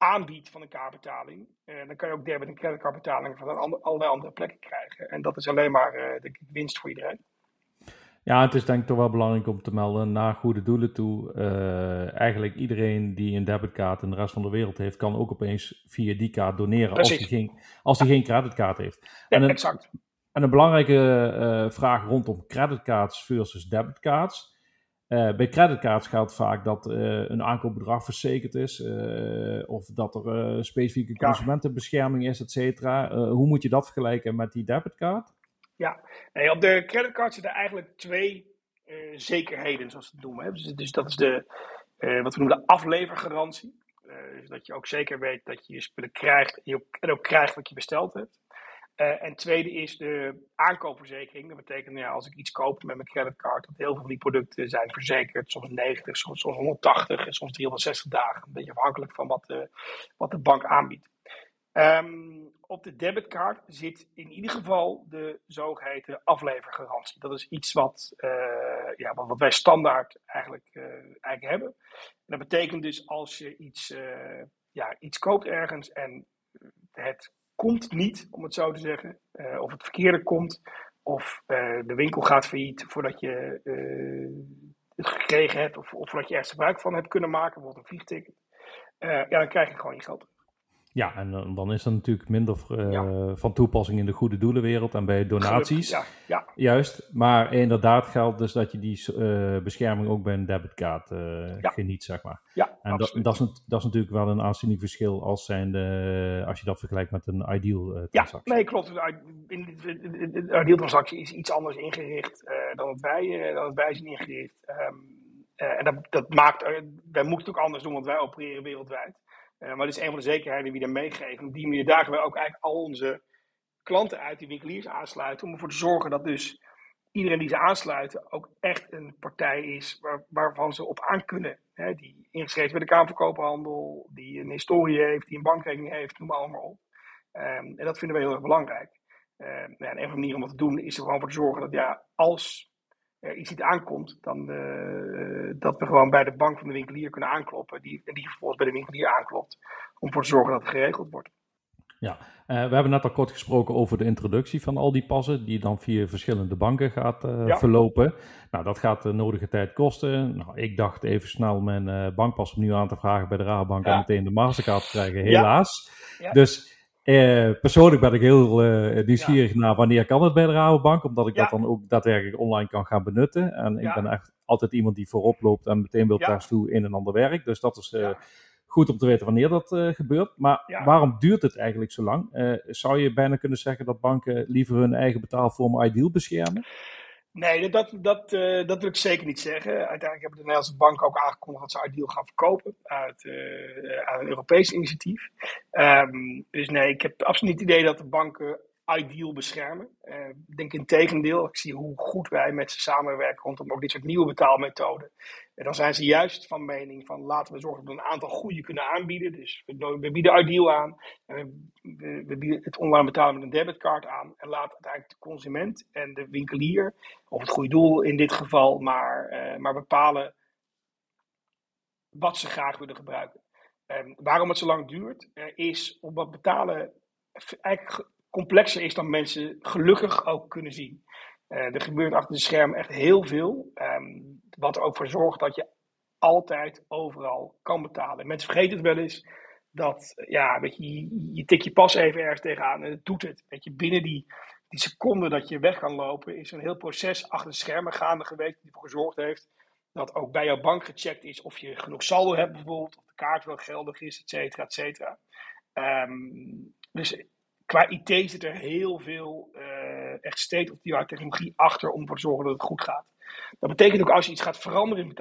aanbiedt van een kaartbetaling, uh, dan kan je ook debit- en creditcardbetalingen van ander, allerlei andere plekken krijgen. En dat is alleen maar uh, ik, winst voor iedereen. Ja, het is denk ik toch wel belangrijk om te melden naar goede doelen toe. Uh, eigenlijk iedereen die een debitkaart in de rest van de wereld heeft, kan ook opeens via die kaart doneren als hij geen, als hij geen creditkaart heeft. Ja, en een, exact. En een belangrijke vraag rondom creditcards versus debitcards. Uh, bij creditcards geldt vaak dat een aankoopbedrag verzekerd is, of dat er specifieke consumentenbescherming is, et cetera. hoe moet je dat vergelijken met die debitcard? Ja, op de creditcard zitten eigenlijk twee zekerheden, zoals we het noemen. Dus, dus, dat is de, wat we noemen de aflevergarantie. dus dat je ook zeker weet dat je je spullen krijgt en, je ook, en ook krijgt wat je besteld hebt. En tweede is de aankoopverzekering. Dat betekent, ja, als ik iets koop met mijn creditcard, dat heel veel van die producten zijn verzekerd. Soms 90, soms, soms 180 en soms 360 dagen. Een beetje afhankelijk van wat de, wat de bank aanbiedt. Um, op de debitcard zit in ieder geval de zogeheten aflevergarantie. Dat is iets wat, uh, ja, wat, wij standaard eigenlijk, uh, eigenlijk hebben. En dat betekent dus als je iets, ja, iets koopt ergens en het komt niet, om het zo te zeggen. Of het verkeerde komt, of de winkel gaat failliet voordat je het gekregen hebt, of, of voordat je ergens gebruik van hebt kunnen maken, bijvoorbeeld een vliegticket. ja, dan krijg je gewoon je geld ja, en dan is dat natuurlijk minder uh, ja. van toepassing in de goede doelenwereld en bij donaties. Ja, ja. Juist, maar inderdaad geldt dus dat je die uh, bescherming ook bij een debitkaart uh, geniet, zeg maar. Ja, en dat, dat, is, dat is natuurlijk wel een aanzienlijk verschil als, zijnde, als je dat vergelijkt met een ideal transactie. Ja, nee, klopt. De ideal transactie is iets anders ingericht dan, het wij, dan het wij zijn ingericht. Um, en dat, dat maakt, wij moeten het ook anders doen, want wij opereren wereldwijd. Maar dat is een van de zekerheden die we daar meegeven. Op die manier dagen wij ook eigenlijk al onze klanten uit, die winkeliers aansluiten, om ervoor te zorgen dat dus iedereen die ze aansluiten ook echt een partij is waar, waarvan ze op aan kunnen. Die ingeschreven bij de Kamer van Koophandel, die een historie heeft, die een bankrekening heeft, noem maar allemaal op. Um, en dat vinden we heel erg belangrijk. Nou, en een van de manieren om dat te doen is er gewoon voor te zorgen dat ja, als er iets niet aankomt, dan uh, dat we gewoon bij de bank van de winkelier kunnen aankloppen. Die, en die vervolgens bij de winkelier aanklopt. Om ervoor te zorgen dat het geregeld wordt. Ja, uh, we hebben net al kort gesproken over de introductie van al die passen, die dan via verschillende banken gaat uh, ja. verlopen. Nou, dat gaat de nodige tijd kosten. Nou, ik dacht even snel mijn uh, bankpas opnieuw aan te vragen bij de Rabobank ja. en meteen de Mastercard te krijgen, helaas. Ja. Dus persoonlijk ben ik heel nieuwsgierig naar wanneer kan het bij de Rabobank, omdat ik dat dan ook daadwerkelijk online kan gaan benutten. En ik ben echt altijd iemand die voorop loopt en meteen wil thuis toe in een ander werk. Dus dat is goed om te weten wanneer dat gebeurt. Maar waarom duurt het eigenlijk zo lang? Zou je bijna kunnen zeggen dat banken liever hun eigen betaalvorm ideal beschermen? Nee, dat, dat, uh, dat wil ik zeker niet zeggen. Uiteindelijk hebben de Nederlandse banken ook aangekondigd dat ze Ideal gaan verkopen uit, aan een Europees initiatief. Um, dus nee, ik heb absoluut niet het idee dat de banken ideal beschermen. Uh, ik denk in tegendeel, ik zie hoe goed wij met ze samenwerken rondom ook dit soort nieuwe betaalmethoden. En dan zijn ze juist van mening van laten we zorgen dat we een aantal goede kunnen aanbieden. Dus we, we bieden ideal aan, en we, bieden het online betalen met een debitcard aan. En laat uiteindelijk de consument en de winkelier, of het goede doel in dit geval, maar, uh, maar bepalen wat ze graag willen gebruiken. Um, waarom het zo lang duurt, uh, is omdat betalen eigenlijk complexer is dan mensen gelukkig ook kunnen zien. Uh, er gebeurt achter de schermen echt heel veel, um, wat er ook voor zorgt dat je altijd overal kan betalen. Mensen vergeten het wel eens dat, ja, weet je, je, tik je pas even ergens tegenaan en het doet het. Weet je, binnen die, die seconde dat je weg kan lopen, is een heel proces achter de schermen gaande geweest die ervoor gezorgd heeft dat ook bij jouw bank gecheckt is of je genoeg saldo hebt bijvoorbeeld, of de kaart wel geldig is, et cetera, et cetera. Um, dus qua IT zit er heel veel uh, echt state-of-the-art technologie achter om ervoor te zorgen dat het goed gaat. Dat betekent ook als je iets gaat veranderen in het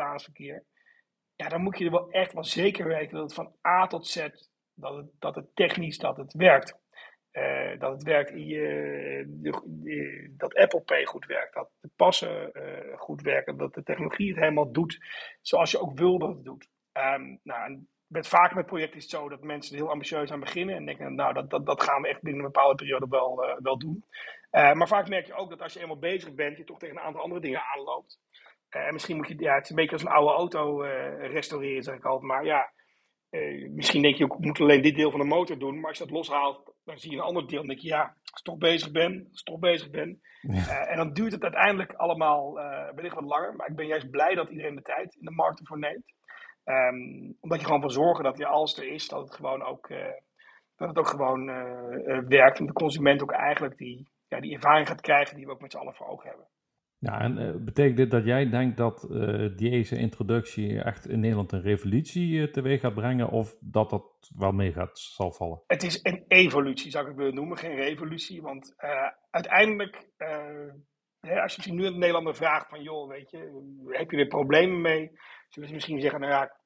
ja, dan moet je er wel echt wel zeker weten dat het van A tot Z, dat het, dat het technisch dat het werkt. Uh, dat het werkt in je, dat Apple Pay goed werkt, dat de passen uh, goed werken, dat de technologie het helemaal doet zoals je ook wil dat het doet. Um, nou, met, vaak met projecten is het zo dat mensen er heel ambitieus aan beginnen en denken, nou, dat, dat, dat gaan we echt binnen een bepaalde periode wel, uh, wel doen. Uh, maar vaak merk je ook dat als je eenmaal bezig bent, je toch tegen een aantal andere dingen aanloopt. Uh, en misschien moet je, ja, het is een beetje als een oude auto restaureren, zeg ik altijd, maar ja, misschien denk je ook, ik moet alleen dit deel van de motor doen, maar als je dat loshaalt, dan zie je een ander deel en denk je, ja, als ik toch bezig ben, als ik toch bezig ben. Ja. en dan duurt het uiteindelijk allemaal wellicht wat langer, maar ik ben juist blij dat iedereen de tijd in de markt ervoor neemt. Um, omdat je gewoon wil zorgen dat je als er is, dat het gewoon ook, uh, dat het ook gewoon uh, werkt. En de consument ook eigenlijk die, ja, die ervaring gaat krijgen die we ook met z'n allen voor ogen hebben. Ja, en betekent dit dat jij denkt dat deze introductie echt in Nederland een revolutie teweeg gaat brengen, of dat dat wel mee gaat zal vallen? Het is een evolutie, zou ik het willen noemen, geen revolutie. Want uiteindelijk, als je misschien nu een Nederlander vraagt van, joh, weet je, heb je er problemen mee? Zullen ze misschien zeggen, nou ja,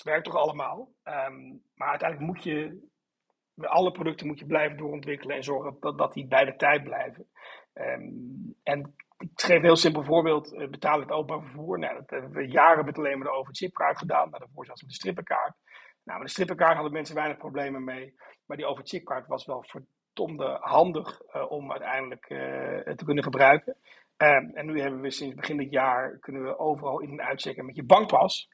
het werkt toch allemaal. Um, maar uiteindelijk moet je, met alle producten moet je blijven doorontwikkelen en zorgen dat, dat die bij de tijd blijven. Um, en ik geef een heel simpel voorbeeld. Uh, betalen het openbaar vervoer. Nou, dat hebben we jaren met alleen maar de overchipkaart gedaan. Nou, daarvoor zelfs met de strippenkaart. Nou, met de strippenkaart hadden mensen weinig problemen mee. Maar die overchipkaart was wel verdomde handig uh, om uiteindelijk uh, te kunnen gebruiken. Um, en nu hebben we sinds begin dit jaar kunnen we overal in en uitchecken met je bankpas.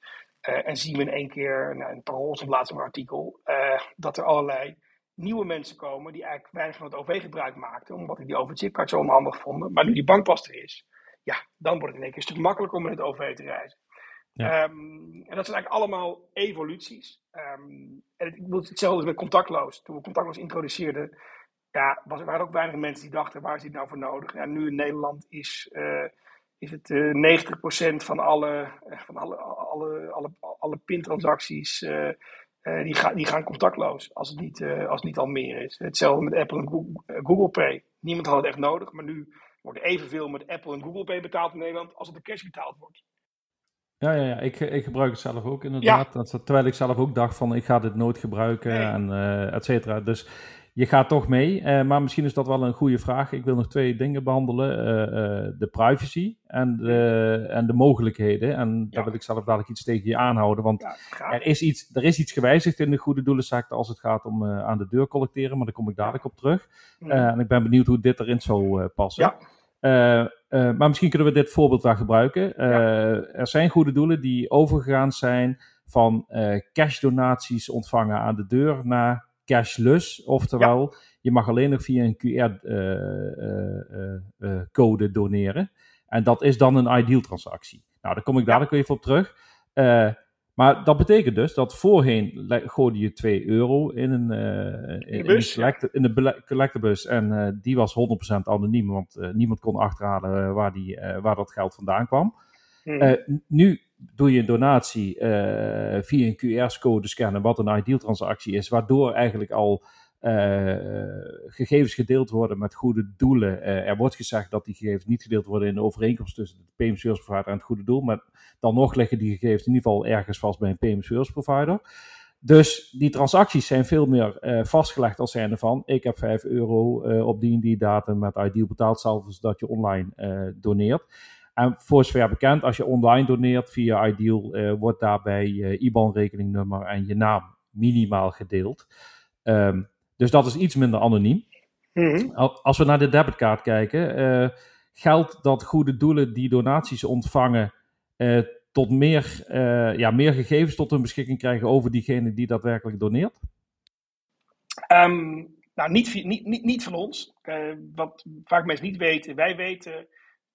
Uh, en zien we in één keer, nou, in parool is het laatste artikel, uh, dat er allerlei nieuwe mensen komen die eigenlijk weinig van het OV gebruik maakten, omdat die die overchipkaart zo onhandig vonden. Maar nu die bankpas er is, ja, dan wordt het in één keer een stuk makkelijker om met het OV te reizen. Ja. Um, en dat zijn eigenlijk allemaal evoluties. Um, en ik wil hetzelfde met contactloos. Toen we contactloos introduceerden, ja, was, er waren ook weinig mensen die dachten, waar is dit nou voor nodig? Ja, nu in Nederland is, uh, is het uh, eh, 90% van alle, uh, van alle, alle, alle, alle pintransacties, die, ga, die gaan contactloos, als het, niet, als het niet al meer is. Hetzelfde met Apple en Google, Google Pay. Niemand had het echt nodig, maar nu wordt evenveel met Apple en Google Pay betaald in Nederland als het op cash betaald wordt. Ja, ja, ja. Ik, ik gebruik het zelf ook inderdaad. Ja. Terwijl ik zelf ook dacht van ik ga dit nooit gebruiken en uh, et cetera. Dus je gaat toch mee. Uh, maar misschien is dat wel een goede vraag. Ik wil nog twee dingen behandelen. Uh, de privacy en de, en de mogelijkheden. En ja. daar wil ik zelf dadelijk iets tegen je aanhouden. Want ja, er, is iets, er is iets gewijzigd in de goede doelensector als het gaat om aan de deur collecteren. Maar daar kom ik dadelijk op terug. Mm. en ik ben benieuwd hoe dit erin zou passen. Ja. Maar misschien kunnen we dit voorbeeld wel gebruiken. Er zijn goede doelen die overgegaan zijn van cashdonaties ontvangen aan de deur naar cashless. Oftewel, ja. je mag alleen nog via een QR-code doneren. En dat is dan een ideal transactie. Nou, daar kom ik dadelijk even op terug. Maar dat betekent dus dat voorheen gooide je 2 euro in een, uh, in, bus, in, collecte, in de collectebus. En die was 100% anoniem, want niemand kon achterhalen waar, die, waar dat geld vandaan kwam. Hmm. nu doe je een donatie via een QR-code scannen, wat een ideal transactie is, waardoor eigenlijk al gegevens gedeeld worden met goede doelen. er wordt gezegd dat die gegevens niet gedeeld worden in de overeenkomst tussen de payment service provider en het goede doel, maar dan nog liggen die gegevens in ieder geval ergens vast bij een payment service provider. Dus die transacties zijn veel meer vastgelegd als zijnde van ik heb 5 euro op die en die datum met Ideal betaald, zelfs dat je online doneert. En voor zover bekend, als je online doneert via Ideal, wordt daarbij je IBAN-rekeningnummer en je naam minimaal gedeeld. Um, dus dat is iets minder anoniem. Mm -hmm. Als we naar de debitkaart kijken, geldt dat goede doelen die donaties ontvangen uh, tot meer, ja, meer gegevens tot hun beschikking krijgen over diegene die daadwerkelijk doneert? Um, nou, niet, niet, niet, niet van ons. Wat vaak mensen niet weten, wij weten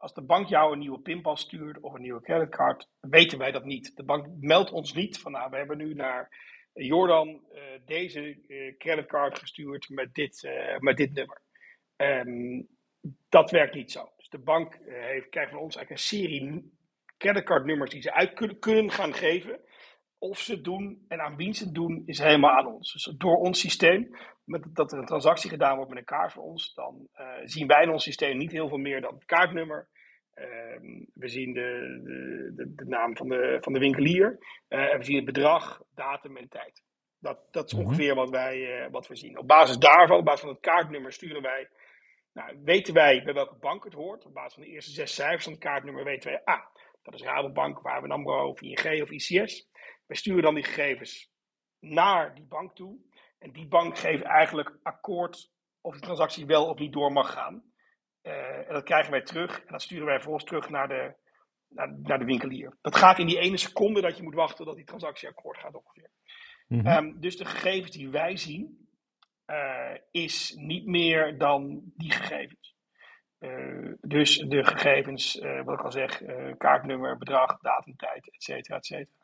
als de bank jou een nieuwe pinpas stuurt of een nieuwe creditcard, weten wij dat niet. De bank meldt ons niet van, nou, we hebben nu naar Jordan uh, deze uh, creditcard gestuurd met dit, uh, met dit nummer. Um, dat werkt niet zo. Dus de bank heeft, krijgt van ons eigenlijk een serie creditcardnummers die ze uit kunnen, kunnen gaan geven. Of ze het doen en aan wie ze het doen, is helemaal aan ons. Dus door ons systeem, met, dat er een transactie gedaan wordt met een kaart voor ons, dan zien wij in ons systeem niet heel veel meer dan het kaartnummer. Uh, we zien de, de, de, de, naam van de, van de winkelier. Uh, en we zien het bedrag, datum en tijd. Dat, dat is mhm. ongeveer wat, wij, wat we zien. Op basis daarvan, op basis van het kaartnummer, sturen wij. Nou, weten wij bij welke bank het hoort. Op basis van de eerste zes cijfers van het kaartnummer weten wij. Ah, dat is Rabobank, waar we AMRO of ING of ICS. Wij sturen dan die gegevens naar die bank toe. En die bank geeft eigenlijk akkoord of de transactie wel of niet door mag gaan. Uh, en dat krijgen wij terug. En dat sturen wij vervolgens terug naar de, naar, naar, de winkelier. Dat gaat in die ene seconde dat je moet wachten tot die transactie akkoord gaat ongeveer. Mm -hmm. um, dus de gegevens die wij zien, uh, is niet meer dan die gegevens. Uh, dus de gegevens, wat ik al zeg, kaartnummer, bedrag, datum, tijd, et cetera, et cetera.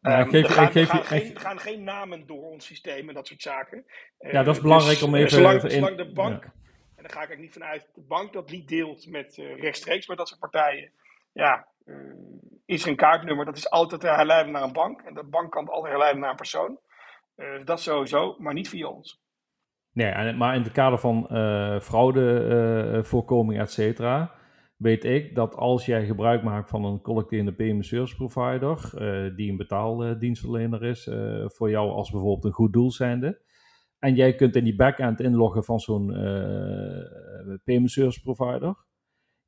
Ja, um, er, gaan, er, gaan geen, er, gaan, geen, namen door ons systeem en dat soort zaken. ja, dat is belangrijk dus, om even... Zolang, even zolang de bank, ja. En daar ga ik eigenlijk niet vanuit, de bank dat niet deelt met rechtstreeks met dat soort partijen, ja, is er een kaartnummer, dat is altijd herleiden naar een bank. En de bank kan het altijd herleiden naar een persoon. dat sowieso, maar niet via ons. Nee, maar in het kader van fraudevoorkoming, uh, et cetera, weet ik dat als jij gebruik maakt van een collecterende payment service provider, die een betaaldienstverlener is voor jou als bijvoorbeeld een goed doel zijnde, en jij kunt in die backend inloggen van zo'n payment service provider,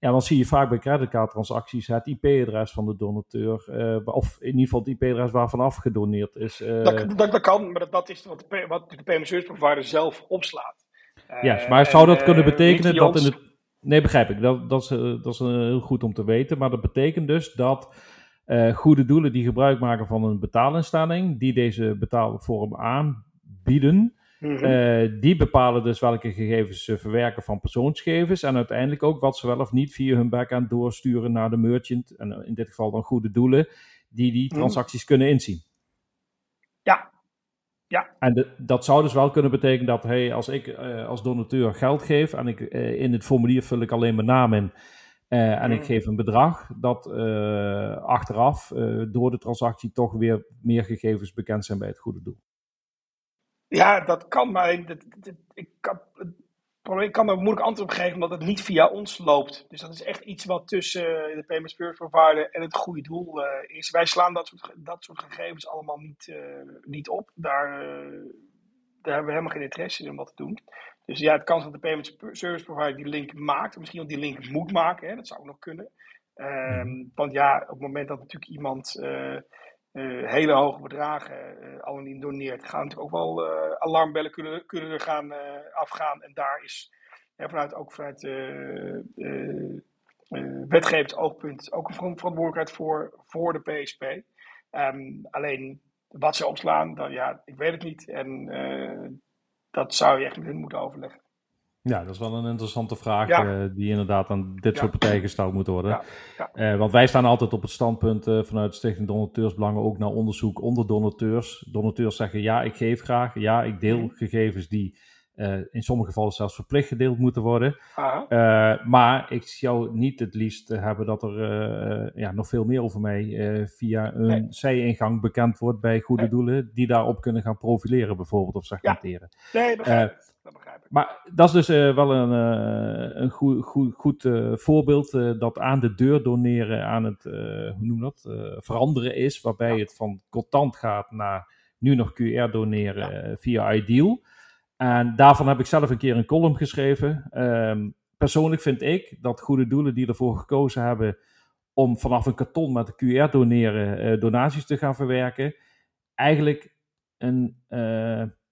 ja, dan zie je vaak bij creditcardtransacties het IP-adres van de donateur, uh, of in ieder geval het IP-adres waarvan afgedoneerd is. Uh, dat, dat, dat, kan, maar dat, is wat de, wat de payment service provider zelf opslaat. Uh, ja, maar zou dat kunnen betekenen dat in het... Nee, begrijp ik. Dat, dat, is, dat is heel goed om te weten. Maar dat betekent dus dat goede doelen die gebruik maken van een betaalinstelling, die deze betaalvorm aanbieden, Mm -hmm. die bepalen dus welke gegevens ze verwerken van persoonsgegevens en uiteindelijk ook wat ze wel of niet via hun backend doorsturen naar de merchant, en in dit geval dan goede doelen, die die mhm. transacties mm. kunnen inzien. Ja. ja. En de, dat zou dus wel kunnen betekenen dat hey, als ik uh, als donateur geld geef en ik, uh, in het formulier vul ik alleen mijn naam in en mm. ik mhm. geef een bedrag, dat achteraf door de transactie toch weer meer gegevens bekend zijn bij het goede doel. Ja, dat kan, maar ik kan, ik kan moeilijk antwoord op geven omdat het niet via ons loopt. Dus dat is echt iets wat tussen de payment service provider en het goede doel is. Wij slaan dat soort, dat soort gegevens allemaal niet, niet op. Daar, daar hebben we helemaal geen interesse in om wat te doen. Dus ja, het kans dat de payment service provider die link maakt, misschien ook die link moet maken, hè, dat zou ook nog kunnen. Um, want ja, op het moment dat natuurlijk iemand uh, hele hoge bedragen uh, en doneert, gaan natuurlijk ook wel alarmbellen kunnen, kunnen gaan afgaan. En daar is vanuit, ook vanuit wetgevend oogpunt ook een verantwoordelijkheid voor, voor de PSP. Ehm, alleen wat ze opslaan, dan, ja, ik weet het niet. En dat zou je echt met hen moeten overleggen. Ja, dat is wel een interessante vraag uh, die inderdaad aan dit soort partijen gesteld moet worden. Uh, want wij staan altijd op het standpunt uh, vanuit Stichting Donateursbelangen ook naar onderzoek onder donateurs. Donateurs zeggen ja, ik geef graag. Ja, ik deel mhm. gegevens die in sommige gevallen zelfs verplicht gedeeld moeten worden. maar ik zou niet het liefst hebben dat er ja, nog veel meer over mij via een nee. zij-ingang bekend wordt bij goede doelen. Die daarop kunnen gaan profileren bijvoorbeeld of segmenteren. Ja. Nee, begrijp dat begrijp ik. Maar dat is dus uh, wel een, uh, een goed, goed, goed uh, voorbeeld dat aan de deur doneren aan het hoe noem dat, veranderen is. Waarbij ja. het van contant gaat naar nu nog QR doneren ja. via Ideal. En daarvan heb ik zelf een keer een column geschreven. Um, persoonlijk vind ik dat goede doelen die ervoor gekozen hebben om vanaf een karton met QR doneren donaties te gaan verwerken, eigenlijk een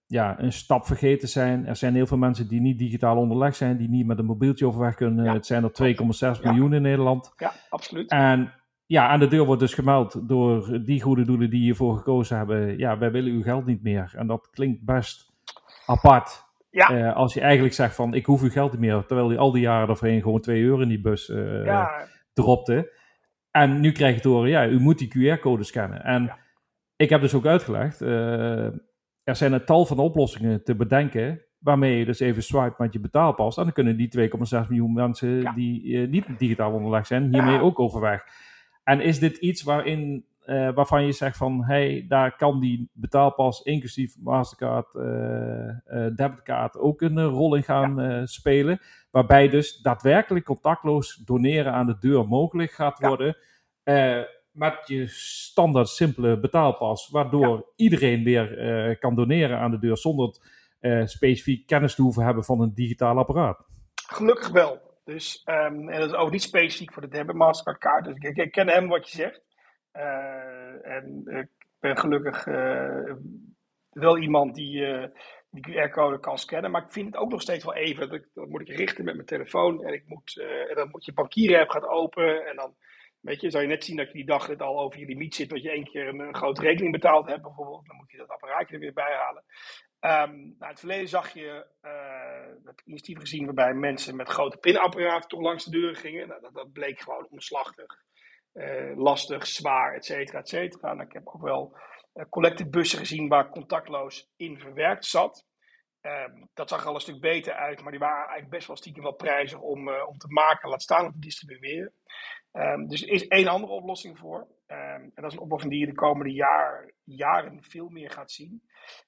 ja, een stap vergeten zijn. Er zijn heel veel mensen die niet digitaal onderlegd zijn, die niet met een mobieltje overweg kunnen. het zijn er 2,6 miljoen in Nederland. Ja, absoluut. En ja, aan de deur wordt dus gemeld door die goede doelen die hiervoor gekozen hebben. Ja, wij willen uw geld niet meer. En dat klinkt best apart. Ja. Uh, als je eigenlijk zegt van, ik hoef uw geld niet meer. Terwijl die al die jaren ervoorheen gewoon 2 euro in die bus uh, ja. dropte. En nu krijg je te horen, ja, u moet die QR-code scannen. En ik heb dus ook uitgelegd... Uh, er zijn een tal van oplossingen te bedenken. Waarmee je dus even swipe met je betaalpas. En dan kunnen die 2,6 miljoen mensen die uh, niet digitaal onderlegd zijn, hiermee ja. ook overweg. En is dit iets waarin, uh, waarvan je zegt van, hey, daar kan die betaalpas inclusief Mastercard, uh, debitkaart ook een rol in gaan ja. spelen. Waarbij dus daadwerkelijk contactloos doneren aan de deur mogelijk gaat worden met je standaard simpele betaalpas, waardoor iedereen weer kan doneren aan de deur zonder specifiek kennis te hoeven hebben van een digitaal apparaat. Gelukkig wel. Dus, um, en dat is ook niet specifiek voor de debit Mastercard kaart. Dus ik, ik ken hem wat je zegt. Uh, en ik ben gelukkig wel iemand die die QR-code kan scannen. Maar ik vind het ook nog steeds wel even. Dat, dat moet ik richten met mijn telefoon. En, ik moet, en dan moet je bankieren-app gaat open. En dan Weet je, zou je net zien dat je die dag net al over je limiet zit, dat je één keer een, grote rekening betaald hebt bijvoorbeeld. Dan moet je dat apparaatje er weer bij halen. Um, nou, in het verleden zag je uh, dat initiatief gezien waarbij mensen met grote pinapparaten toch langs de deuren gingen. Nou, dat, dat bleek gewoon omslachtig, uh, lastig, zwaar, et cetera, et cetera. Nou, ik heb ook wel uh, collectebussen gezien waar contactloos in verwerkt zat. Um, dat zag er al een stuk beter uit, maar die waren eigenlijk best wel stiekem wel prijzig om, uh, om te maken, laat staan om te distribueren. Um, dus er is één andere oplossing voor. Um, en dat is een oplossing die je de komende jaar, jaren veel meer gaat zien.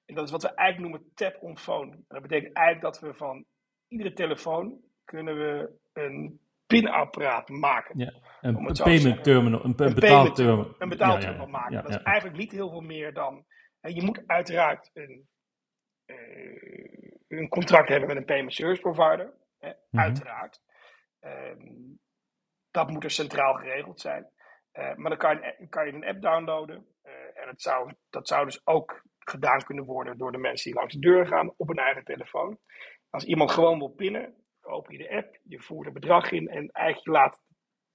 En dat is wat we eigenlijk noemen tap on phone. En dat betekent eigenlijk dat we van iedere telefoon kunnen we een pinapparaat maken. Ja, een, een payment terminal, een, een betaalterminal. Een betaalterminal ja, maken. dat is eigenlijk niet heel veel meer dan... je moet uiteraard een uh, een contract hebben met een payment service provider. Hè, mhm. Uiteraard. Um, dat moet er centraal geregeld zijn. Uh, maar dan kan je, kan je, een app downloaden. Uh, en het zou, dat zou dus ook gedaan kunnen worden door de mensen die langs de deur gaan op een eigen telefoon. Als iemand gewoon wil pinnen, open je de app, je voert een bedrag in en eigenlijk laat,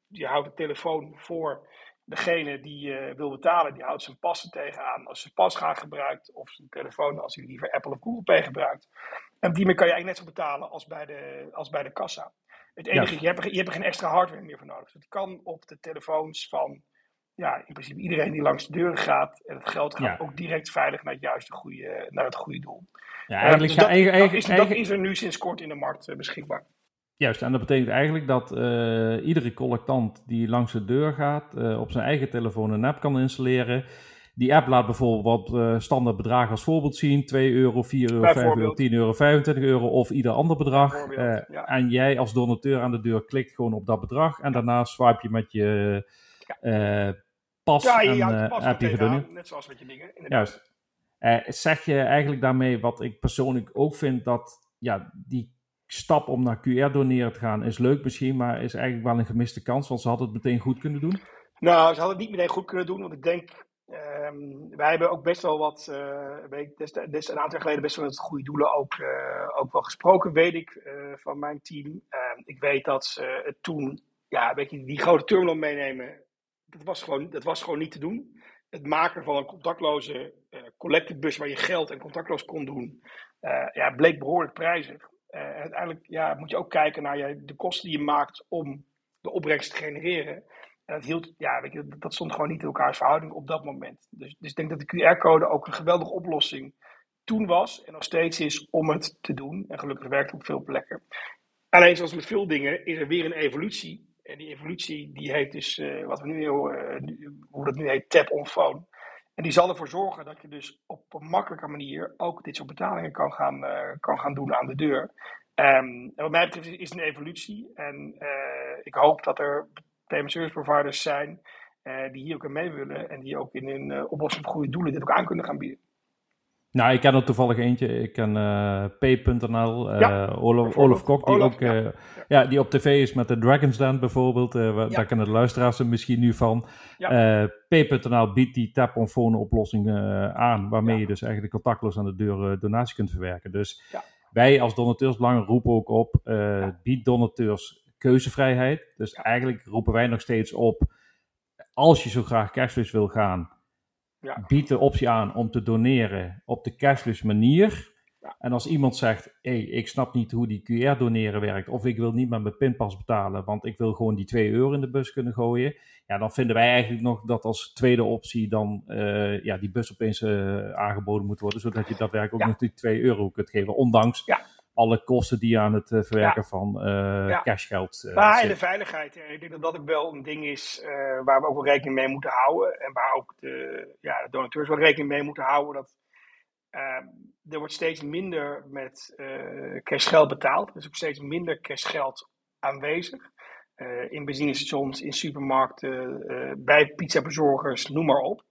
je houdt de telefoon voor degene die uh, wil betalen, die houdt zijn passen tegenaan als ze pas gaat gebruikt, of zijn telefoon als hij liever Apple of Google Pay gebruikt. En die kan je eigenlijk net zo betalen als bij de, als bij de kassa. Het enige, ja. je, hebt er, je hebt er geen extra hardware meer voor nodig. Dus het kan op de telefoons van ja, in principe iedereen die langs de deuren gaat. En het geld gaat ook direct veilig naar het juiste goede, naar het goede doel. Ja, eigenlijk, uh, dus dat, eigenlijk, dat, is, dat, is, er nu sinds kort in de markt uh, beschikbaar. Juist, en dat betekent eigenlijk dat uh, iedere collectant die langs de deur gaat, uh, op zijn eigen telefoon een app kan installeren. die app laat bijvoorbeeld wat uh, standaard bedragen als voorbeeld zien. 2 euro, 4 euro, 5 euro, 10 euro, 25 euro of ieder ander bedrag. Ja. En jij als donateur aan de deur klikt gewoon op dat bedrag. En daarna swipe je met je pas ja, je, en ja, pas heb je gedaan, Net zoals met je dingen. Juist. zeg je eigenlijk daarmee wat ik persoonlijk ook vind dat ja, die stap om naar QR doneren te gaan is leuk misschien, maar is eigenlijk wel een gemiste kans, want ze hadden het meteen goed kunnen doen. Nou, ze hadden het niet meteen goed kunnen doen, want ik denk, um, wij hebben ook best wel wat, uh, weet, des, des, een aantal jaar geleden best wel met goede doelen ook, uh, ook wel gesproken, weet ik, uh, van mijn team. Uh, ik weet dat ze het toen, ja, weet je, die grote terminal meenemen, dat was gewoon, dat was gewoon niet te doen. Het maken van een contactloze collectebus waar je geld en contactloos kon doen, ja, bleek behoorlijk prijzig. uiteindelijk ja, moet je ook kijken naar je, de kosten die je maakt om de opbrengst te genereren. En dat, hield, ja, weet je, dat stond gewoon niet in elkaars verhouding op dat moment. Dus, dus ik denk dat de QR-code ook een geweldige oplossing toen was en nog steeds is om het te doen. En gelukkig werkt het op veel plekken. Alleen zoals met veel dingen is er weer een evolutie. En die evolutie die heet dus, uh, wat we nu, uh, hoe dat nu heet, tap on phone. En die zal ervoor zorgen dat je dus op een makkelijke manier ook dit soort betalingen kan gaan, uh, kan gaan doen aan de deur. Um, en wat mij betreft is het een evolutie. En ik hoop dat er payment service providers zijn die hier ook aan mee willen en die ook in hun oplossing voor goede doelen dit ook aan kunnen gaan bieden. Nou, ik ken er toevallig eentje. Ik ken uh, Pay.nl, ja, Olaf, Olaf Kok, die Olaf, ook ja. ja. die op tv is met de Dragon's Den bijvoorbeeld. Ja. Daar kennen de luisteraars er misschien nu van. Pay.nl biedt die tap-on-phone oplossing aan, waarmee je dus eigenlijk contactloos aan de deur donatie kunt verwerken. Dus wij als donateursbelangen roepen ook op, bied donateurs keuzevrijheid. Dus eigenlijk roepen wij nog steeds op, als je zo graag cashless wil gaan, ja. bied de optie aan om te doneren op de cashless manier. Ja. En als iemand zegt, hé, hey, ik snap niet hoe die QR doneren werkt, of ik wil niet met mijn pinpas betalen, want ik wil gewoon die 2 euro in de bus kunnen gooien, ja, dan vinden wij eigenlijk nog dat als tweede optie dan uh, ja, die bus opeens uh, aangeboden moet worden, zodat je daadwerkelijk ook nog die 2 euro kunt geven, ondanks alle kosten die aan het uh, verwerken ja. van uh, ja. cashgeld uh, Maar en de veiligheid. Ik denk dat dat ook wel een ding is waar we ook wel rekening mee moeten houden. En waar ook de, ja, de donateurs wel rekening mee moeten houden. Dat er wordt steeds minder met cashgeld betaald. Er is ook steeds minder cashgeld aanwezig. in benzinestations, in supermarkten, bij pizzabezorgers, noem maar op.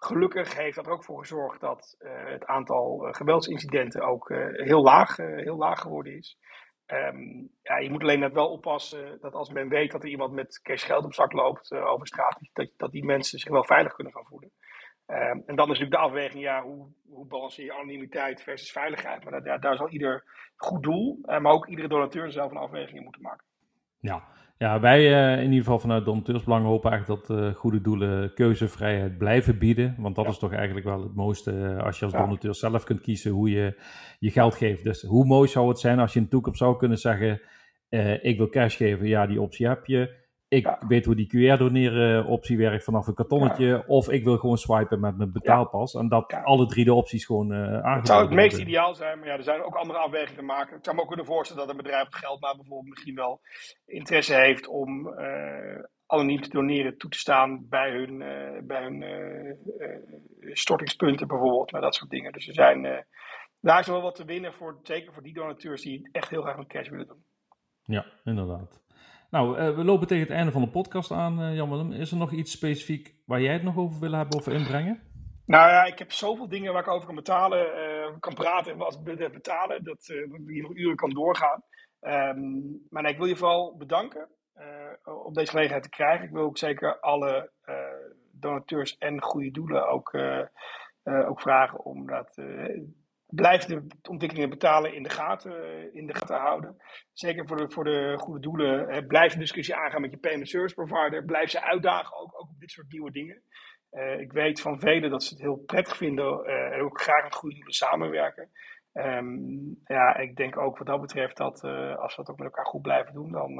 Gelukkig heeft dat er ook voor gezorgd dat uh, het aantal uh, geweldsincidenten ook uh, heel, laag, heel laag geworden is. Um, ja, je moet alleen net wel oppassen dat als men weet dat er iemand met cash geld op zak loopt over straat, dat, dat die mensen zich wel veilig kunnen gaan voelen. Um, en dan is natuurlijk de afweging, ja, hoe, hoe balanceer je anonimiteit versus veiligheid? Maar dat, ja, daar zal ieder goed doel, maar ook iedere donateur zelf een afweging in moeten maken. Ja, ja, wij uh, in ieder geval vanuit Donateursbelang hopen eigenlijk dat uh, goede doelen keuzevrijheid blijven bieden. Want dat ja. is toch eigenlijk wel het mooiste uh, als je als donateur zelf kunt kiezen hoe je je geld geeft. Dus hoe mooi zou het zijn als je in de toekomst zou kunnen zeggen, ik wil cash geven. Ja, die optie heb je. Ik ja. weet hoe die QR-doneren optie werkt vanaf een kartonnetje. Ja. Of ik wil gewoon swipen met mijn betaalpas. En dat alle drie de opties gewoon uh, aangeboden Het zou het meest ideaal zijn, maar ja, er zijn ook andere afwegingen te maken. Ik zou me ook kunnen voorstellen dat een bedrijf op geld maar bijvoorbeeld misschien wel interesse heeft om uh, anoniem te doneren toe te staan bij hun, uh, bij hun stortingspunten bijvoorbeeld. Maar dat soort dingen. Dus er zijn, daar is wel wat te winnen, voor, zeker voor die donateurs die het echt heel graag met cash willen doen. Ja, inderdaad. Nou, uh, we lopen tegen het einde van de podcast aan, uh, Jan-Willem. Is er nog iets specifiek waar jij het nog over wil hebben of inbrengen? Nou ja, ik heb zoveel dingen waar ik over kan betalen, uh, kan praten als het betalen, dat je nog uren kan doorgaan. Um, maar nee, ik wil je vooral bedanken om deze gelegenheid te krijgen. Ik wil ook zeker alle donateurs en goede doelen ook, ook vragen om dat blijf de ontwikkelingen betalen in de gaten, in de gaten houden. Zeker voor de, voor de goede doelen. Hè, blijf de discussie aangaan met je payment service provider. Blijf ze uitdagen, ook, ook op dit soort nieuwe dingen. Uh, ik weet van velen dat ze het heel prettig vinden en ook graag met goede doelen samenwerken. Um, ja, ik denk ook wat dat betreft dat als we dat ook met elkaar goed blijven doen, dan,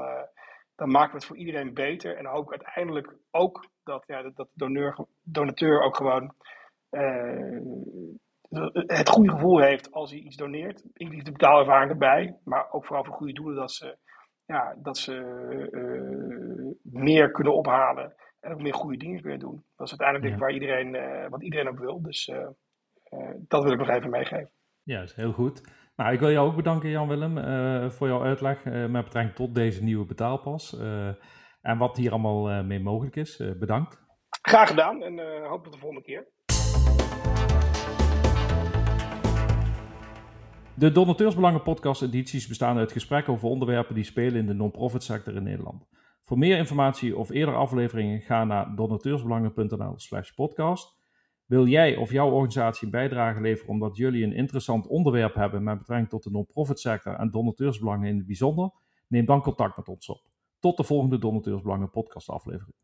dan maken we het voor iedereen beter. En ook uiteindelijk ook dat, ja, dat, dat de donateur ook gewoon het goede gevoel heeft als hij iets doneert. Inclusief de betaalervaring erbij. Maar ook vooral voor goede doelen dat ze, ja, dat ze uh, meer kunnen ophalen En ook meer goede dingen kunnen doen. Dat is uiteindelijk Ja. waar iedereen, eh, wat iedereen ook wil. Dus eh, eh, dat wil ik nog even meegeven. Ja, is heel goed. Nou, ik wil jou ook bedanken, Jan-Willem, eh, voor jouw uitleg eh, met betrekking tot deze nieuwe betaalpas. eh, en wat hier allemaal eh, mee mogelijk is. Eh, bedankt. Graag gedaan en eh, hoop tot de volgende keer. De Donateursbelangen podcast edities bestaan uit gesprekken over onderwerpen die spelen in de non-profit sector in Nederland. Voor meer informatie of eerdere afleveringen ga naar donateursbelangen.nl slash podcast. Wil jij of jouw organisatie een bijdrage leveren omdat jullie een interessant onderwerp hebben met betrekking tot de non-profit sector en donateursbelangen in het bijzonder? Neem dan contact met ons op. Tot de volgende Donateursbelangen podcast aflevering.